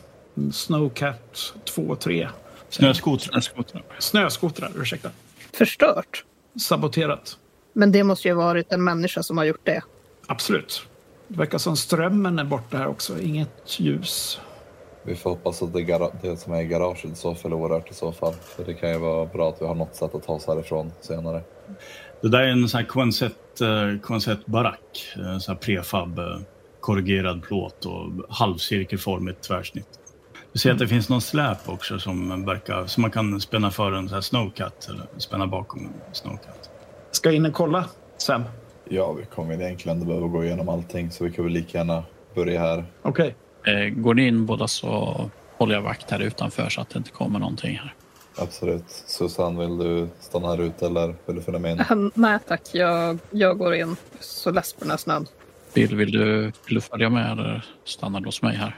Snowcat 2 och 3. Snöskotrar. Snöskotrar. Snöskotrar, ursäkta. Förstört. Saboterat. Men det måste ju ha varit en människa som har gjort det. Absolut. Det verkar som strömmen är borta här också. Inget ljus. Vi får hoppas att det, det som är i garaget i så fall är orört i så fall. För det kan ju vara bra att vi har något sätt att ta oss härifrån senare. Det där är en sån här Quonset, eh. En sån här prefab, eh, korrugerad plåt och halvcirkelformigt tvärsnitt. Du ser att det finns någon släp också som verkar, som man kan spänna för en sån här snowcat eller spänna bakom en snowcat. Ska jag in och kolla, Sam? Ja, vi kommer egentligen inte behöva gå igenom allting så vi kan väl lika gärna börja här. Okej. Eh, Går ni in båda så håller jag vakt här utanför så att det inte kommer någonting här. Absolut. Susanne, vill du stanna här ute eller vill du följa med in? Han, nej tack, jag, jag går in. Så less på den här snön. Bill, vill du, vill du följa med eller stannar du hos mig här?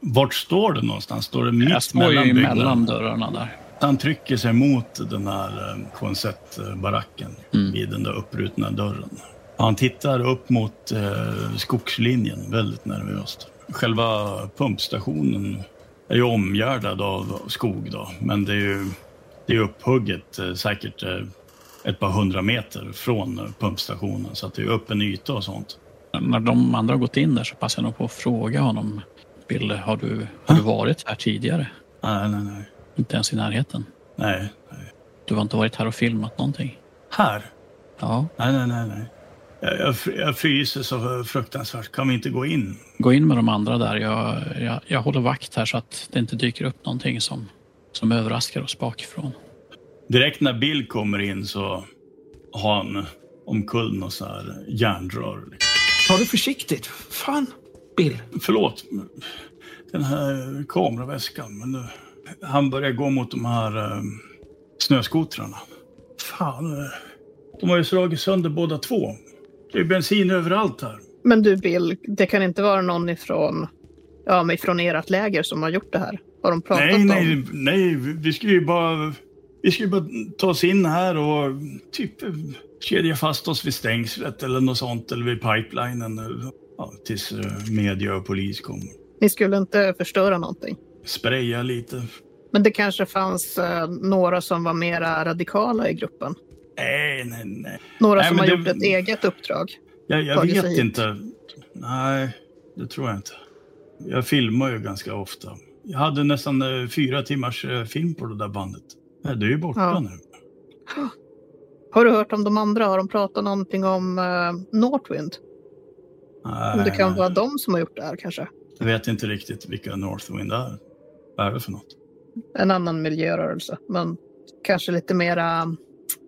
Vart står du någonstans? Står det Jag mitt står ju mellan mellan byggnaderna? dörrarna där. Han trycker sig mot den här eh, Quonset-baracken Mm. vid den där upprutna dörren. Han tittar upp mot eh, skogslinjen väldigt nervöst. Själva pumpstationen är ju omgärdad av skog då, men det är ju det är upphugget eh, säkert eh, ett par hundra meter från pumpstationen så att det är öppen yta och sånt. När de andra har gått in där så passar jag nog på att fråga honom. Bill, har du, har du varit här tidigare? Nej, nej, nej. Inte ens i närheten. Nej, nej. Du har inte varit här och filmat någonting? Här? Ja, Nej, nej, nej. nej. Jag, jag, fr- jag fryser så fruktansvärt. Kan vi inte gå in? gå in med de andra där. Jag, jag, jag håller vakt här så att det inte dyker upp någonting som, som överraskar oss bakifrån. Direkt när Bill kommer in så har han omkull något så här järnrör. Ta det försiktigt. Fan, Bill. Förlåt, den här kameraväskan. Men nu, han börjar gå mot de här eh, snöskotrarna. Fan, de har ju slagit sönder båda två. Det är bensin överallt här. Men du Bill, det kan inte vara någon ifrån, ja, men ifrån ert läger som har gjort det här? Har de pratat Nej, om? nej, nej. Vi ska ju bara, vi ju bara ta oss in här och typ kedja fast oss vid stängslet eller något sånt. Eller vid pipelinen. Ja, tills eh, media och polis kommer. Ni skulle inte förstöra någonting? Spraya lite. Men det kanske fanns eh, några som var mera radikala i gruppen? Nej, nej, nej. Några Nej, som har det- gjort ett eget uppdrag? Jag, jag vet inte. Nej, det tror jag inte. Jag filmar ju ganska ofta. Jag hade nästan eh, fyra timmars eh, film på det där bandet. Det är ju borta Ja. nu. Har du hört om de andra? Har de pratat någonting om uh, Northwind? Nej, Om det kan nej. vara de som har gjort det här kanske? Jag vet inte riktigt vilka Northwind är. Vad är det för något? En annan miljörörelse, men kanske lite mera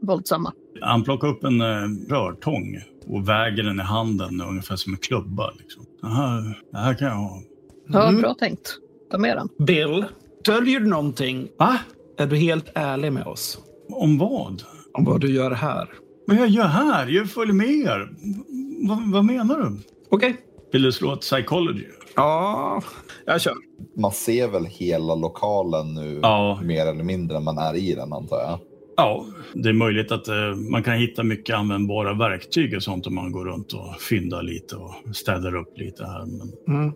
våldsamma. Han plockar upp en eh, rörtång och väger den i handen ungefär som en klubba. Liksom. Det, här, det här kan jag ha. Ja, Mm. bra tänkt. Ta med den. Bill, döljer du någonting? Va? Är du helt ärlig med oss? Om vad? Om vad du gör här? Vad jag gör här? Jag följer med er. Va, vad menar du? Okej. Vill du slå ett psychology? Ja, jag kör. Man ser väl hela lokalen nu Ja. mer eller mindre när man är i den antar jag. Ja, det är möjligt att eh, man kan hitta mycket användbara verktyg och sånt om man går runt och fyndar lite och städar upp lite här. Men Mm.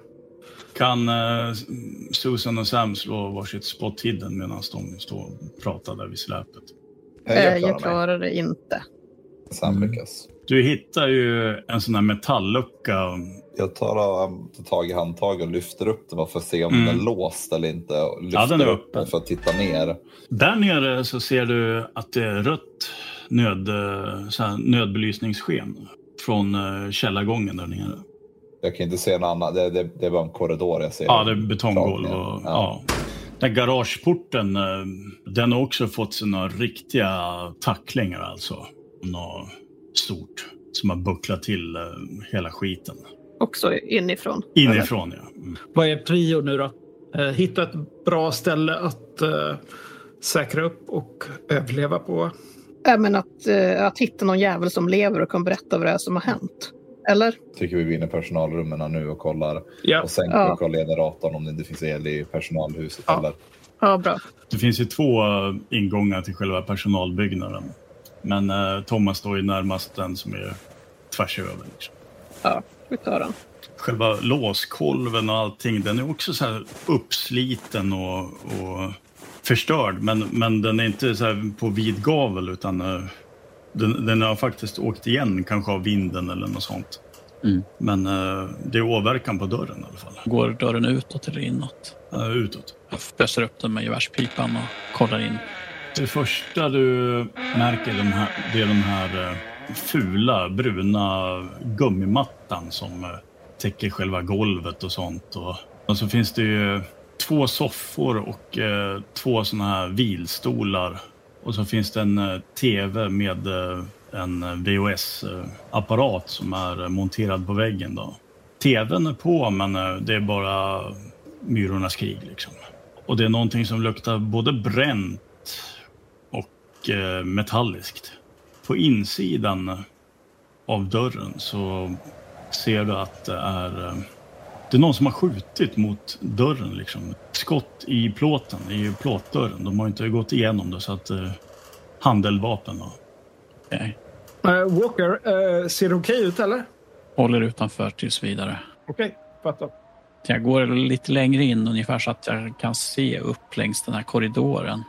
kan eh, Susan och Sam slå varsitt spot hidden medan de står och pratar där vid släpet? Jag, Eh, klarar jag klarar det inte. Sam Mm. lyckas. Du hittar ju en sån här metallucka. Jag tar um, tag i handtaget och lyfter upp bara för att se om Mm. den är låst eller inte. Och Lyfter Ja, den är upp öppen. den för att titta ner. Där nere så ser du att det är rött nöd, eh, så nödbelysningssken från eh, källargången där nere. Jag kan inte se något annat. Det, det, det är bara en korridor jag ser. Ja, det är betonggolv. Och, ja. Den garageporten, eh, den har också fått sina riktiga tacklingar alltså. Något stort som har bucklat till eh, hela skiten. Också inifrån. eller? Inifrån ja. Mm. Vad är prio nu då? Eh, hitta ett bra ställe att eh, säkra upp och överleva på. Äh, men att, eh, att hitta någon jävel som lever och kan berätta vad det är som har hänt. Eller? Tycker vi vinner personalrummen nu och kollar. Ja. Och sen Ja. ja. kolla generatorn om det inte finns el i personalhuset. Ja. Eller. Ja, bra. Det finns ju två ingångar till själva personalbyggnaden. Men eh, Thomas står ju närmast den som är tvärs över. Liksom. Vi tar den. Själva låskolven och allting, den är också så här uppsliten och, och förstörd. Men, men den är inte så här på vid gavel utan eh, den, den har faktiskt åkt igen, kanske av vinden eller något sånt. Mm. Men eh, det är åverkan på dörren i alla fall. Går dörren utåt eller inåt? Eh, utåt. Jag bösar upp den med gevärspipan och kollar in. Det första du märker de här, det är den här eh, fula bruna gummimattan som eh, täcker själva golvet och sånt. Och, och så finns det ju två soffor och eh, två såna här vilstolar. Och så finns det en eh, tv med eh, en eh, VHS-apparat som är monterad på väggen. Då. TVn är på men eh, det är bara myrornas krig liksom. Och det är någonting som luktar både bränt och eh, metalliskt. På insidan av dörren så ser du att det är, eh, det är någon som har skjutit mot dörren. Liksom. Skott i plåten, i plåtdörren. De har inte gått igenom det så att eh, handeldvapen. Då. Okej. Eh, Walker, eh, ser det okej ut eller? Håller utanför tills vidare. Okej, fattar. Jag går lite längre in ungefär så att jag kan se upp längs den här korridoren.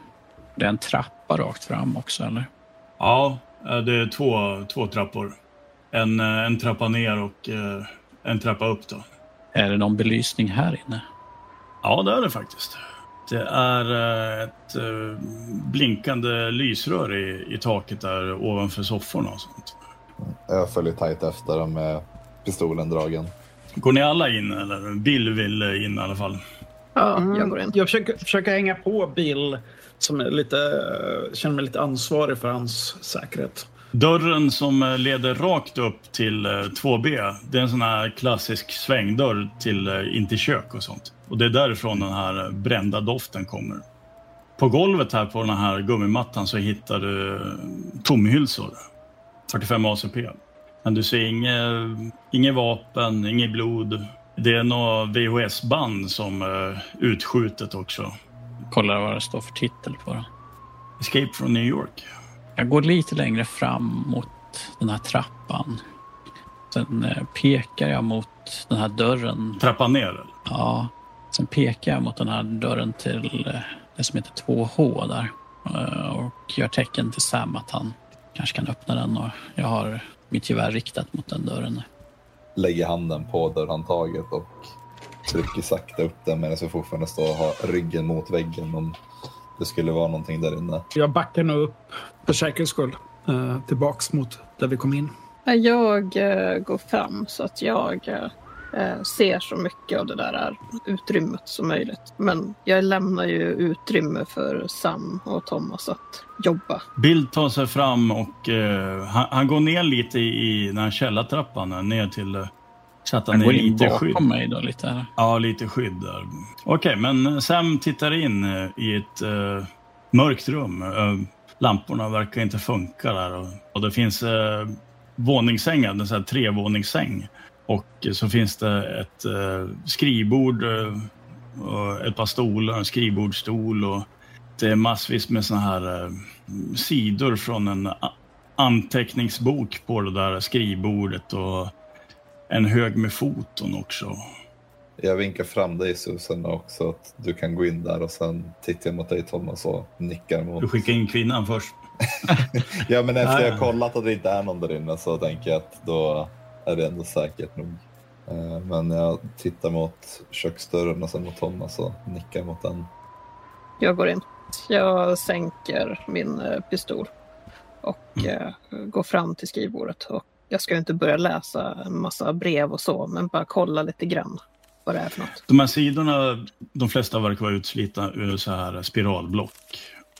Det är en trappa rakt fram också, eller? Ja, eh, det är två, två trappor. En, eh, en trappa ner och eh, en trappa upp. då. Är det någon belysning här inne? Ja, det är det faktiskt. Det är ett blinkande lysrör i, i taket där ovanför sofforna och sånt. Jag följer tajt efter dem med pistolen dragen. Går ni alla in eller? Bill vill in i alla fall. Ja, Mm. jag går in. Jag försöker, försöker hänga på Bill som är lite, eh, känner mig lite ansvarig för hans säkerhet. Dörren som eh, leder rakt upp till eh, 2B, det är en sån här klassisk svängdörr till, eh, in till kök och sånt. Och det är därifrån den här eh, brända doften kommer. På golvet här på den här gummimattan så hittar du eh, tomhylsor. 45 ACP. Men du ser inget, inget vapen, inget blod. Det är något VHS-band som är utskjutet också. Kollar vad det står för titel på den. Escape from New York. Jag går lite längre fram mot den här trappan. Sen eh, pekar jag mot den här dörren. Trappan ner. eller? Ja, sen pekar jag mot den här dörren till eh, det som heter 2H där. Eh, Och gör tecken till Sam att han kanske kan öppna den. Och jag har mitt gevär riktat mot den dörren. Lägger handen på dörrhandtaget och trycker sakta upp den medan jag fortfarande står och har ryggen mot väggen om det skulle vara någonting där inne. Jag backar nog upp för säkerhets skull. Eh, tillbaks mot där vi kom in. Jag eh, går fram så att jag eh, ser så mycket av det där utrymmet som möjligt. Men jag lämnar ju utrymme för Sam och Thomas att jobba. Bill tar sig fram och eh, han, han går ner lite i, i den här källartrappan. eh, Ner till... Eh, så att han Han är går in lite bakom skydd. mig då lite. Här. Ja, lite skydd där. Okej, men Sam tittar in eh, i ett eh, mörkt rum. Eh, lamporna verkar inte funka där. Och, och det finns eh, våningssängar, en sån här trevåningssäng. Och så finns det ett eh, skrivbord, eh, ett par stolar, en skrivbordsstol och det är massvis med såna här eh, sidor från en anteckningsbok på det där skrivbordet och en hög med foton också. Jag vinkar fram dig Susan också att du kan gå in där och sen tittar jag mot dig Thomas och nickar mot. Du skickar in kvinnan först. Ja men efter Ja, jag ja. kollat att det inte är någon där inne så tänker jag att då är det ändå säkert nog. Eh, Men jag tittar mot köksdörren och sen mot Thomas och nickar mot den. Jag går in. Jag sänker min eh, pistol och eh, går fram till skrivbordet. Och jag ska ju inte börja läsa en massa brev och så, men bara kolla lite grann vad det är för något. De här sidorna, de flesta verkar vara utslitna ur så här spiralblock.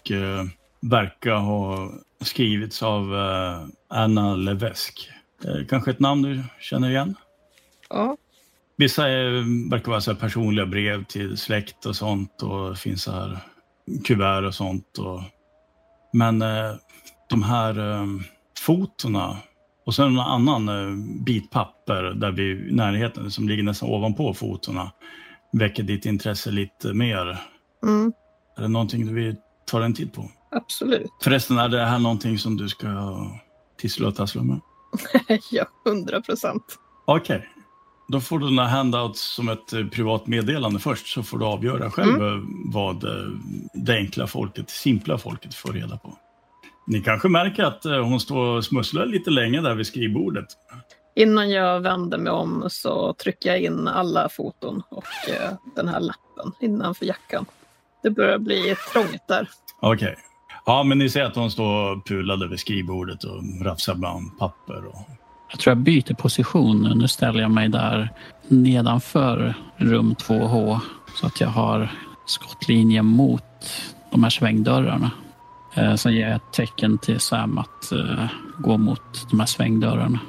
Och, eh, verkar ha skrivits av eh, Anna Levesk. Eh, kanske ett namn du känner igen? Ja, Vissa är, verkar vara så personliga brev till släkt och sånt och finns så här kuvert och sånt. Och, men eh, de här eh, fotona och sen en annan bit papper där vi närheten som ligger nästan ovanpå fotona väcker ditt intresse lite mer. mm, Är det någonting du vill ta en titt på? absolut. Förresten, är det här någonting som du ska tissla och tassla med? ja, hundra procent. Okej. Då får du några handouts som ett eh, privat meddelande först så får du avgöra själv Mm. eh, vad eh, det enkla folket, simpla folket får reda på. Ni kanske märker att hon står och smusslar lite länge där vid skrivbordet. Innan jag vänder mig om så trycker jag in alla foton och den här lappen innanför jackan. Det börjar bli trångt där. Okej. Ja, men ni ser att hon står och pulade vid skrivbordet och rafsar bland papper. Och... Jag tror jag byter position. Nu ställer jag mig där nedanför rum 2H så att jag har skottlinje mot de här svängdörrarna. Eh, Sen ger jag ett tecken till Sam att eh, gå mot de här svängdörrarna.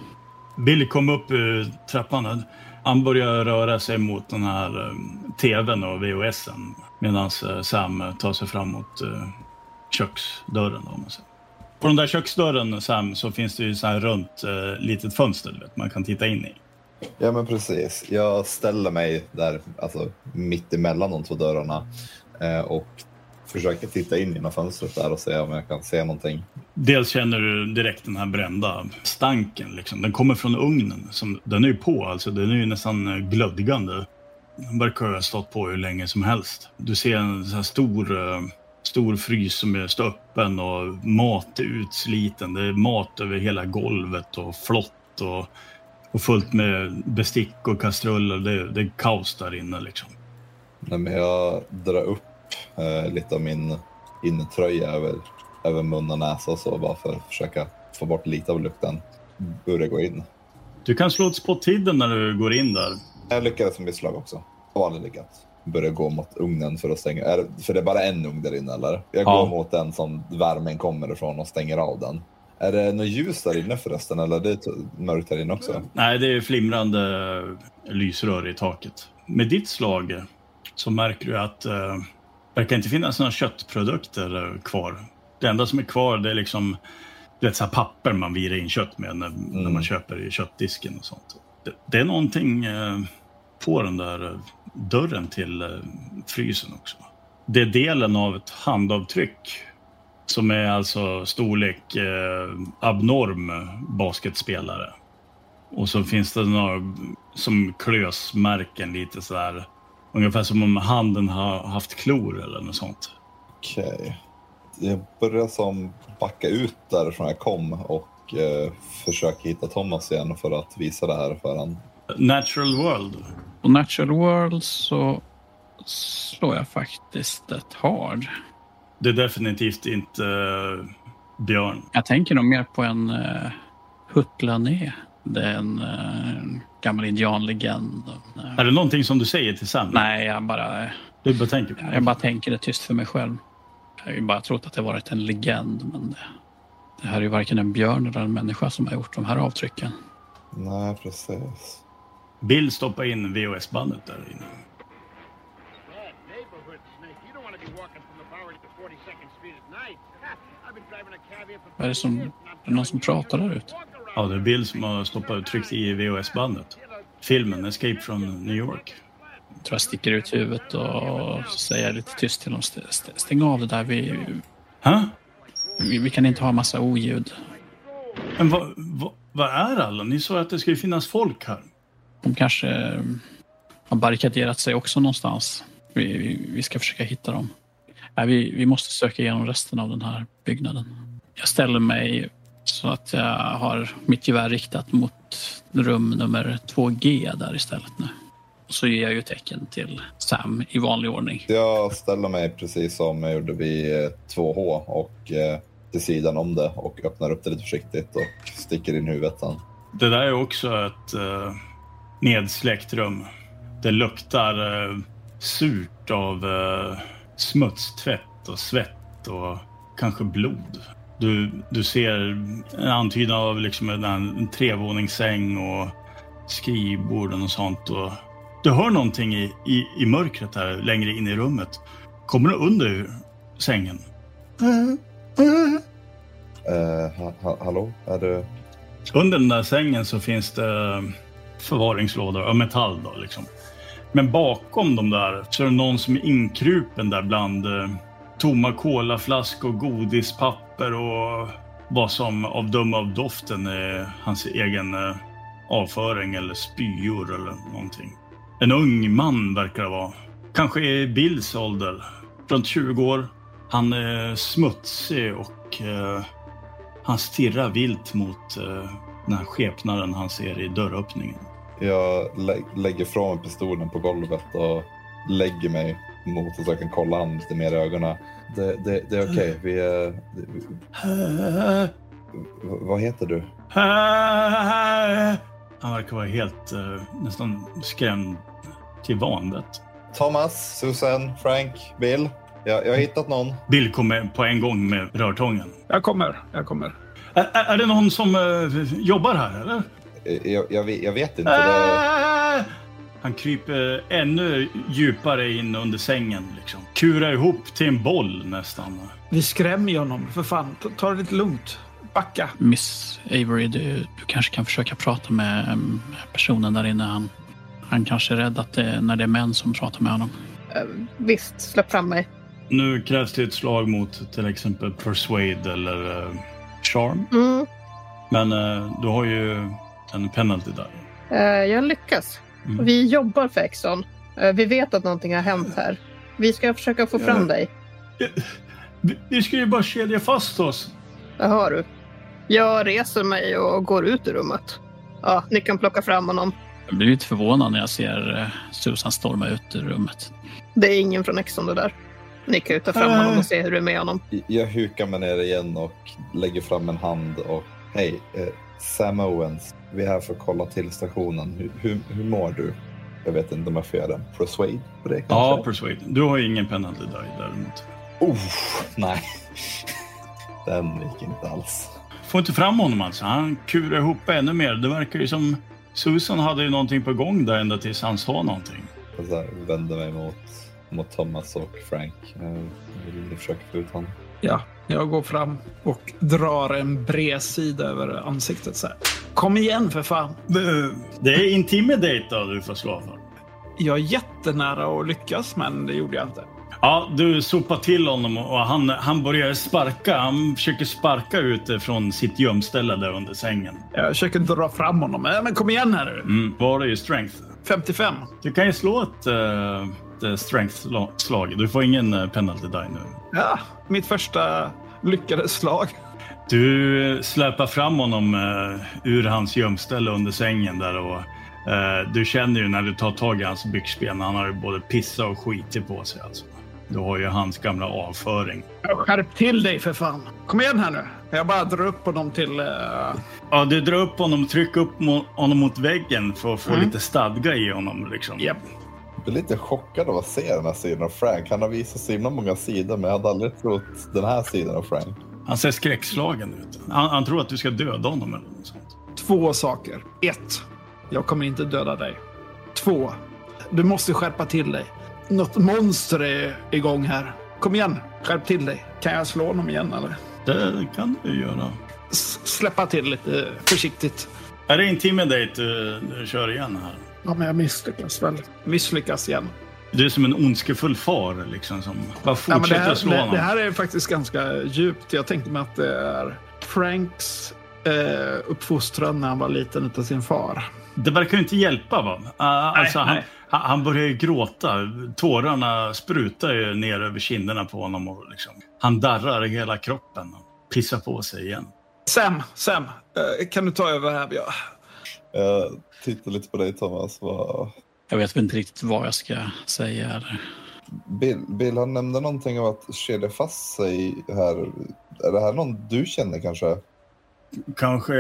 Billy kom upp ur trappan. Han börjar röra sig mot den här eh, tvn och VHSen medan Sam tar sig fram mot köksdörren. Om man säger. På den där köksdörren, Sam, så finns det ju så här runt eh, litet fönster du vet, man kan titta in i. Ja, men precis. Jag ställer mig där, alltså mitt emellan de två dörrarna eh, och försöker titta in genom fönstret där och se om jag kan se någonting. Dels känner du direkt den här brända stanken. Liksom. Den kommer från ugnen. Som, den är ju på, alltså. Den är ju nästan eh, glödgande. Den verkar ha stått på hur länge som helst. Du ser en så här stor, eh, stor frys som är öppen och mat är utsliten. Det är mat över hela golvet och flott och, och fullt med bestick och kastruller. Det, det är kaos där inne liksom. Nej, men jag drar upp eh, lite av min innetröja över, över mun och näsa och så bara för att försöka få bort lite av lukten. Börja gå in. Du kan slå ett spot hidden när du går in där. Jag lyckades med mitt slag också. Jag har aldrig lyckats. Börja gå mot ugnen för att stänga. Är, för det är bara en ugn där inne eller? Jag Ja. går mot den som värmen kommer ifrån och stänger av den. Är det något ljus där inne förresten eller är det mörkt här inne också? Nej, det är flimrande lysrör i taket. Med ditt slag så märker du att eh, det verkar inte finnas några köttprodukter kvar. Det enda som är kvar det är liksom det är så papper man virar in kött med när, när man köper i köttdisken och sånt. Det, det är någonting eh, på den där eh, dörren till eh, frysen också. Det är delen av ett handavtryck som är alltså storlek eh, abnorm basketspelare. Och så finns det några som klösmärken lite så här. Ungefär som om handen har haft klor eller något sånt. Okej. Jag börjar som backa ut därifrån jag kom och eh, försöker hitta Thomas igen för att visa det här för han. Natural World. På Natural World så slår jag faktiskt ett hard. Det är definitivt inte eh, Björn. Jag tänker nog mer på en uh, Huttlané. Det är en uh, gammal indianlegend. Är det någonting som du säger till Sam? Nej, jag bara, Du bara tänker på det? jag bara tänker det tyst för mig själv. Jag har ju bara trott att det varit en legend, men det, det här är ju varken en björn eller en människa som har gjort de här avtrycken. Nej, precis. Bill stoppar in VHS-bandet där inne. Bad neighborhood, Snake. You don't want to be walking from the Bowery to 42nd Street at night. I've been driving a cab here for Vad är det som, är det någon som pratar där ute? Ja, det är Bill som har stoppat tryckt i VHS-bandet. Filmen Escape from New York. Jag tror jag sticker ut huvudet och säger lite tyst till dem. "St- st- Stäng av det där. Vi, Huh? vi, vi kan inte ha massa oljud. Men vad, vad, vad är alla? Ni sa att det skulle finnas folk här. De kanske eh, har barrikaderat sig också någonstans. Vi, vi, vi ska försöka hitta dem. Nej, vi, vi måste söka igenom resten av den här byggnaden. Jag ställer mig så att jag har mitt gevär riktat mot rum nummer 2G där istället nu. Och så ger jag ju tecken till Sam i vanlig ordning. Jag ställer mig precis som jag gjorde vid eh, 2H och eh, till sidan om det och öppnar upp det lite försiktigt och sticker in huvudet sen. Det där är också ett uh, nedsläckt rum. Det luktar eh, surt av uh, smutstvätt och svett och kanske blod. Du, du ser en antydan av liksom en, en trevåningssäng och skrivborden och sånt. Och du hör någonting i, i, i mörkret här längre in i rummet. Kommer du under sängen? Eh, ha, ha, hallå? Är du... Under den där sängen så finns det förvaringslådor av metall. Då, liksom. Men bakom de där så är det någon som är inkrupen där bland eh, tomma kolaflaskor, godispapper och vad som av döma av doften är hans egen eh, avföring eller spyor eller någonting. En ung man verkar det vara. Kanske i Bills ålder. Runt 20 år. Han är smutsig och eh, han stirrar vilt mot eh, den här skepnaden han ser i dörröppningen. Jag lä lägger från pistolen på golvet och lägger mig mot så jag kan kolla honom lite mer i ögonen. Det, det, det är okej. Vi är... vi- v- vad heter du? Han verkar vara helt eh, nästan skrämd till vanvett. Thomas, Susan, Frank, Bill. Jag, jag har hittat någon. Bill kommer på en gång med rörtången. Jag kommer, jag kommer. Är, är det någon som eh, jobbar här eller? Eh, Jag, jag, vet- jag vet inte. Det... Han kryper ännu djupare in under sängen. Liksom. Kurar ihop till en boll nästan. Vi skrämmer ju honom, för fan. Ta, ta det lite lugnt. Backa. Miss Avery, du, du kanske kan försöka prata med um, personen där inne. Han, han kanske är rädd att det, när det är män som pratar med honom. Eh, visst, släpp fram mig. Nu krävs det ett slag mot till exempel Persuade eller eh, Charm. Mm. Men eh, du har ju en penalty där. Eh, jag lyckas. Mm. Vi jobbar för Exxon. Eh, vi vet att någonting har hänt här. Vi ska försöka få fram dig. Vi, vi ska ju bara kedja fast oss. Det hör du. Jag reser mig och går ut ur rummet. Ja, ni kan plocka fram honom. Jag blir lite förvånad när jag ser Susan storma ut ur rummet. Det är ingen från Exxon det där. Ni kan ju ta fram honom och se hur det är med honom. Jag hukar mig ner igen och lägger fram en hand och hej, eh, Sam Owens. Vi är här för att kolla till stationen. Hur, hur, hur mår du? Jag vet inte om jag får göra en persuade på det Ja, kanske? Persuade. Du har ju ingen penalty där däremot. Oh, nej. Den gick inte alls. Får inte fram honom alltså. Han kurar ihop ännu mer. Det verkar ju som Susan hade ju någonting på gång där ända tills han sa någonting. Jag vänder mig mot, mot Thomas och Frank. Jag vill försöka få ut honom. Ja, jag går fram och drar en bredsida över ansiktet så här. Kom igen för fan. Det är intimidate då du får slå för. Jag är jättenära att lyckas, men det gjorde jag inte. Ja, du sopar till honom och han, han börjar sparka. Han försöker sparka ut från sitt gömställe där under sängen. Jag försöker dra fram honom. Äh, Men kom igen här nu. Mm. Var är ju strength? 55. Du kan ju slå ett, uh, ett strength-slag. Du får ingen eh, penalty die nu. Ja, mitt första lyckade slag. Du släpar fram honom eh, ur hans gömställe under sängen där och eh, du känner ju när du tar tag i hans byxben, han har ju både pissa och skitit på sig alltså. Du har ju hans gamla avföring. Skärp till dig för fan. Kom igen här nu. Jag bara drar upp honom till... Uh... Ja, du drar upp honom, trycker upp honom mot väggen för att få Mm. lite stadga i honom. Liksom. Japp. Blir lite chockad av att se den här sidan av Frank. Han har visat så himla många sidor, men jag hade aldrig trott den här sidan av Frank. Han ser skräckslagen ut. Han, han tror att du ska döda honom eller något sånt. Två saker. Ett. Jag kommer inte döda dig. Två. Du måste skärpa till dig. Något monster är igång här. Kom igen, skärp till dig. Kan jag slå honom igen eller? Det kan du göra. S- släppa till lite försiktigt. Är det intimidate du, du kör igen här? Ja, men jag misslyckas väl. Misslyckas igen. Du är som en ondskefull far liksom som bara Ja, men fortsätter det, här, slå det, honom. det här är faktiskt ganska djupt. Jag tänkte mig att det är Franks eh, uppfostran när han var liten utav sin far. Det verkar ju inte hjälpa va? Uh, alltså, han, nej. han börjar ju gråta. Tårarna sprutar ju ner över kinderna på honom. Och liksom, han darrar i hela kroppen och pissar på sig igen. Sam, Sam, eh, kan du ta över här? Ja. Jag tittar lite på dig Thomas. Vad... Jag vet inte riktigt vad jag ska säga. Bill, Bill, han nämnde någonting om att kedja fast sig här. Är det här någon du känner kanske? Kanske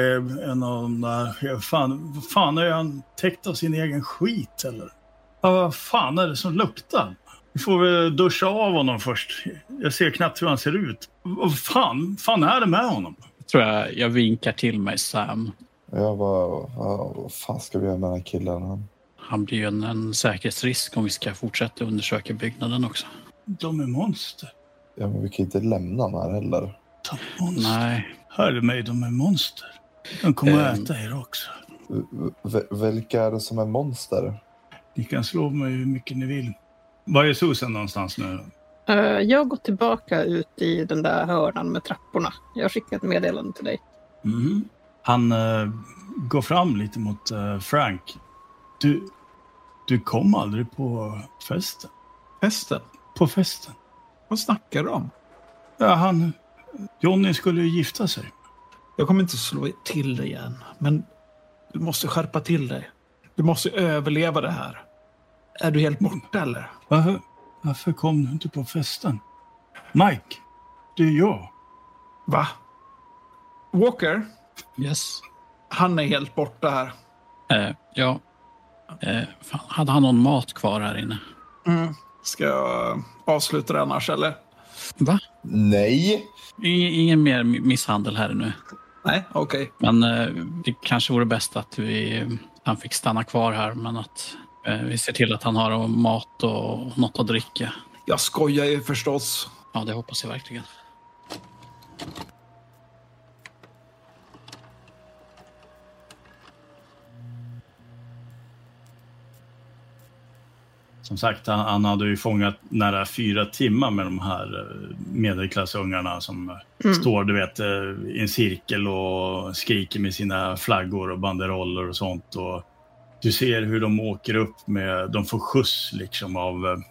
en av de där... Fan, fan är han täckt av sin egen skit eller? Ja, vad fan är det som luktar? Vi får väl duscha av honom först. Jag ser knappt hur han ser ut. Vad fan, fan är det med honom? Tror jag, jag vinkar till mig Sam. Jag bara, vad, vad fan ska vi göra med den här killen? Han... Han blir ju en, en säkerhetsrisk om vi ska fortsätta undersöka byggnaden också. De är monster. Ja, men vi kan inte lämna honom här heller. De är monster. Nej, Hör mig, de är monster. De kommer att Ehm. äta er också. Vilka är det som är monster? Ni kan slå mig hur mycket ni vill. Var är Susan någonstans nu? Eh, jag har gått tillbaka ut i den där hörnan med trapporna. Jag har skickat ett meddelande till dig. Mhm. Han eh, går fram lite mot eh, Frank. Du, du kom aldrig på festen. Festen? På festen. Vad snackar du om? Ja, han... Johnny skulle ju gifta sig. Jag kommer inte slå till dig igen, men du måste skärpa till dig. Du måste överleva det här. Är du helt borta eller? Varför, varför kom du inte på festen? Mike, det är jag. Va? Walker, Yes. han är helt borta här. Eh, ja. Eh, fan, hade han någon mat kvar här inne? Ska jag avsluta det annars eller? Va? Nej! I, ingen mer mi- misshandel här nu. Nej, okej. Men eh, det kanske vore bäst att vi, han fick stanna kvar här. Men att eh, vi ser till att han har mat och något att dricka. Jag skojar ju förstås. Ja, det hoppas jag verkligen. Som sagt, han, han hade ju fångat nära fyra timmar med de här eh, medelklassungarna som eh, står du vet, eh, i en cirkel och skriker med sina flaggor och banderoller och sånt. Och du ser hur de åker upp med, de får skjuts liksom av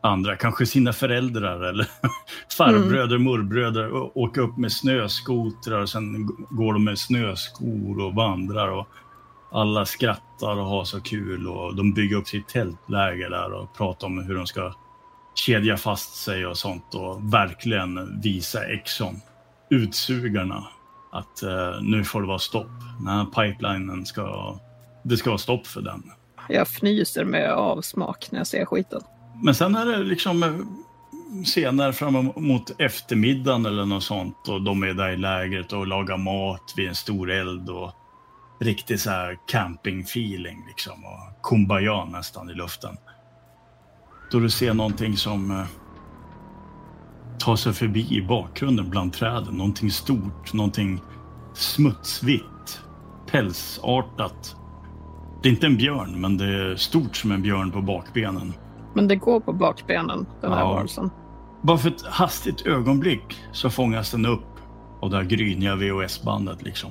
andra, kanske sina föräldrar eller farbröder, morbröder, och åker upp med snöskotrar och sen går de med snöskor och vandrar. Och alla skrattar och har så kul och de bygger upp sitt tältläger där och pratar om hur de ska kedja fast sig och sånt och verkligen visa Exxon, utsugarna, att eh, nu får det vara stopp. Den här pipelinen ska, det ska vara stopp för den. Jag fnyser med avsmak när jag ser skiten. Men sen är det liksom eh, senare fram mot eftermiddagen eller något sånt och de är där i lägret och lagar mat vid en stor eld och riktig så här camping-feeling liksom och kumbaya nästan i luften. Då du ser någonting som eh, tar sig förbi i bakgrunden bland träden. Någonting stort, någonting smutsvitt, pälsartat. Det är inte en björn, men det är stort som en björn på bakbenen. Men det går på bakbenen, den här Ja. varelsen. Bara för ett hastigt ögonblick så fångas den upp av det här gryniga VHS-bandet liksom.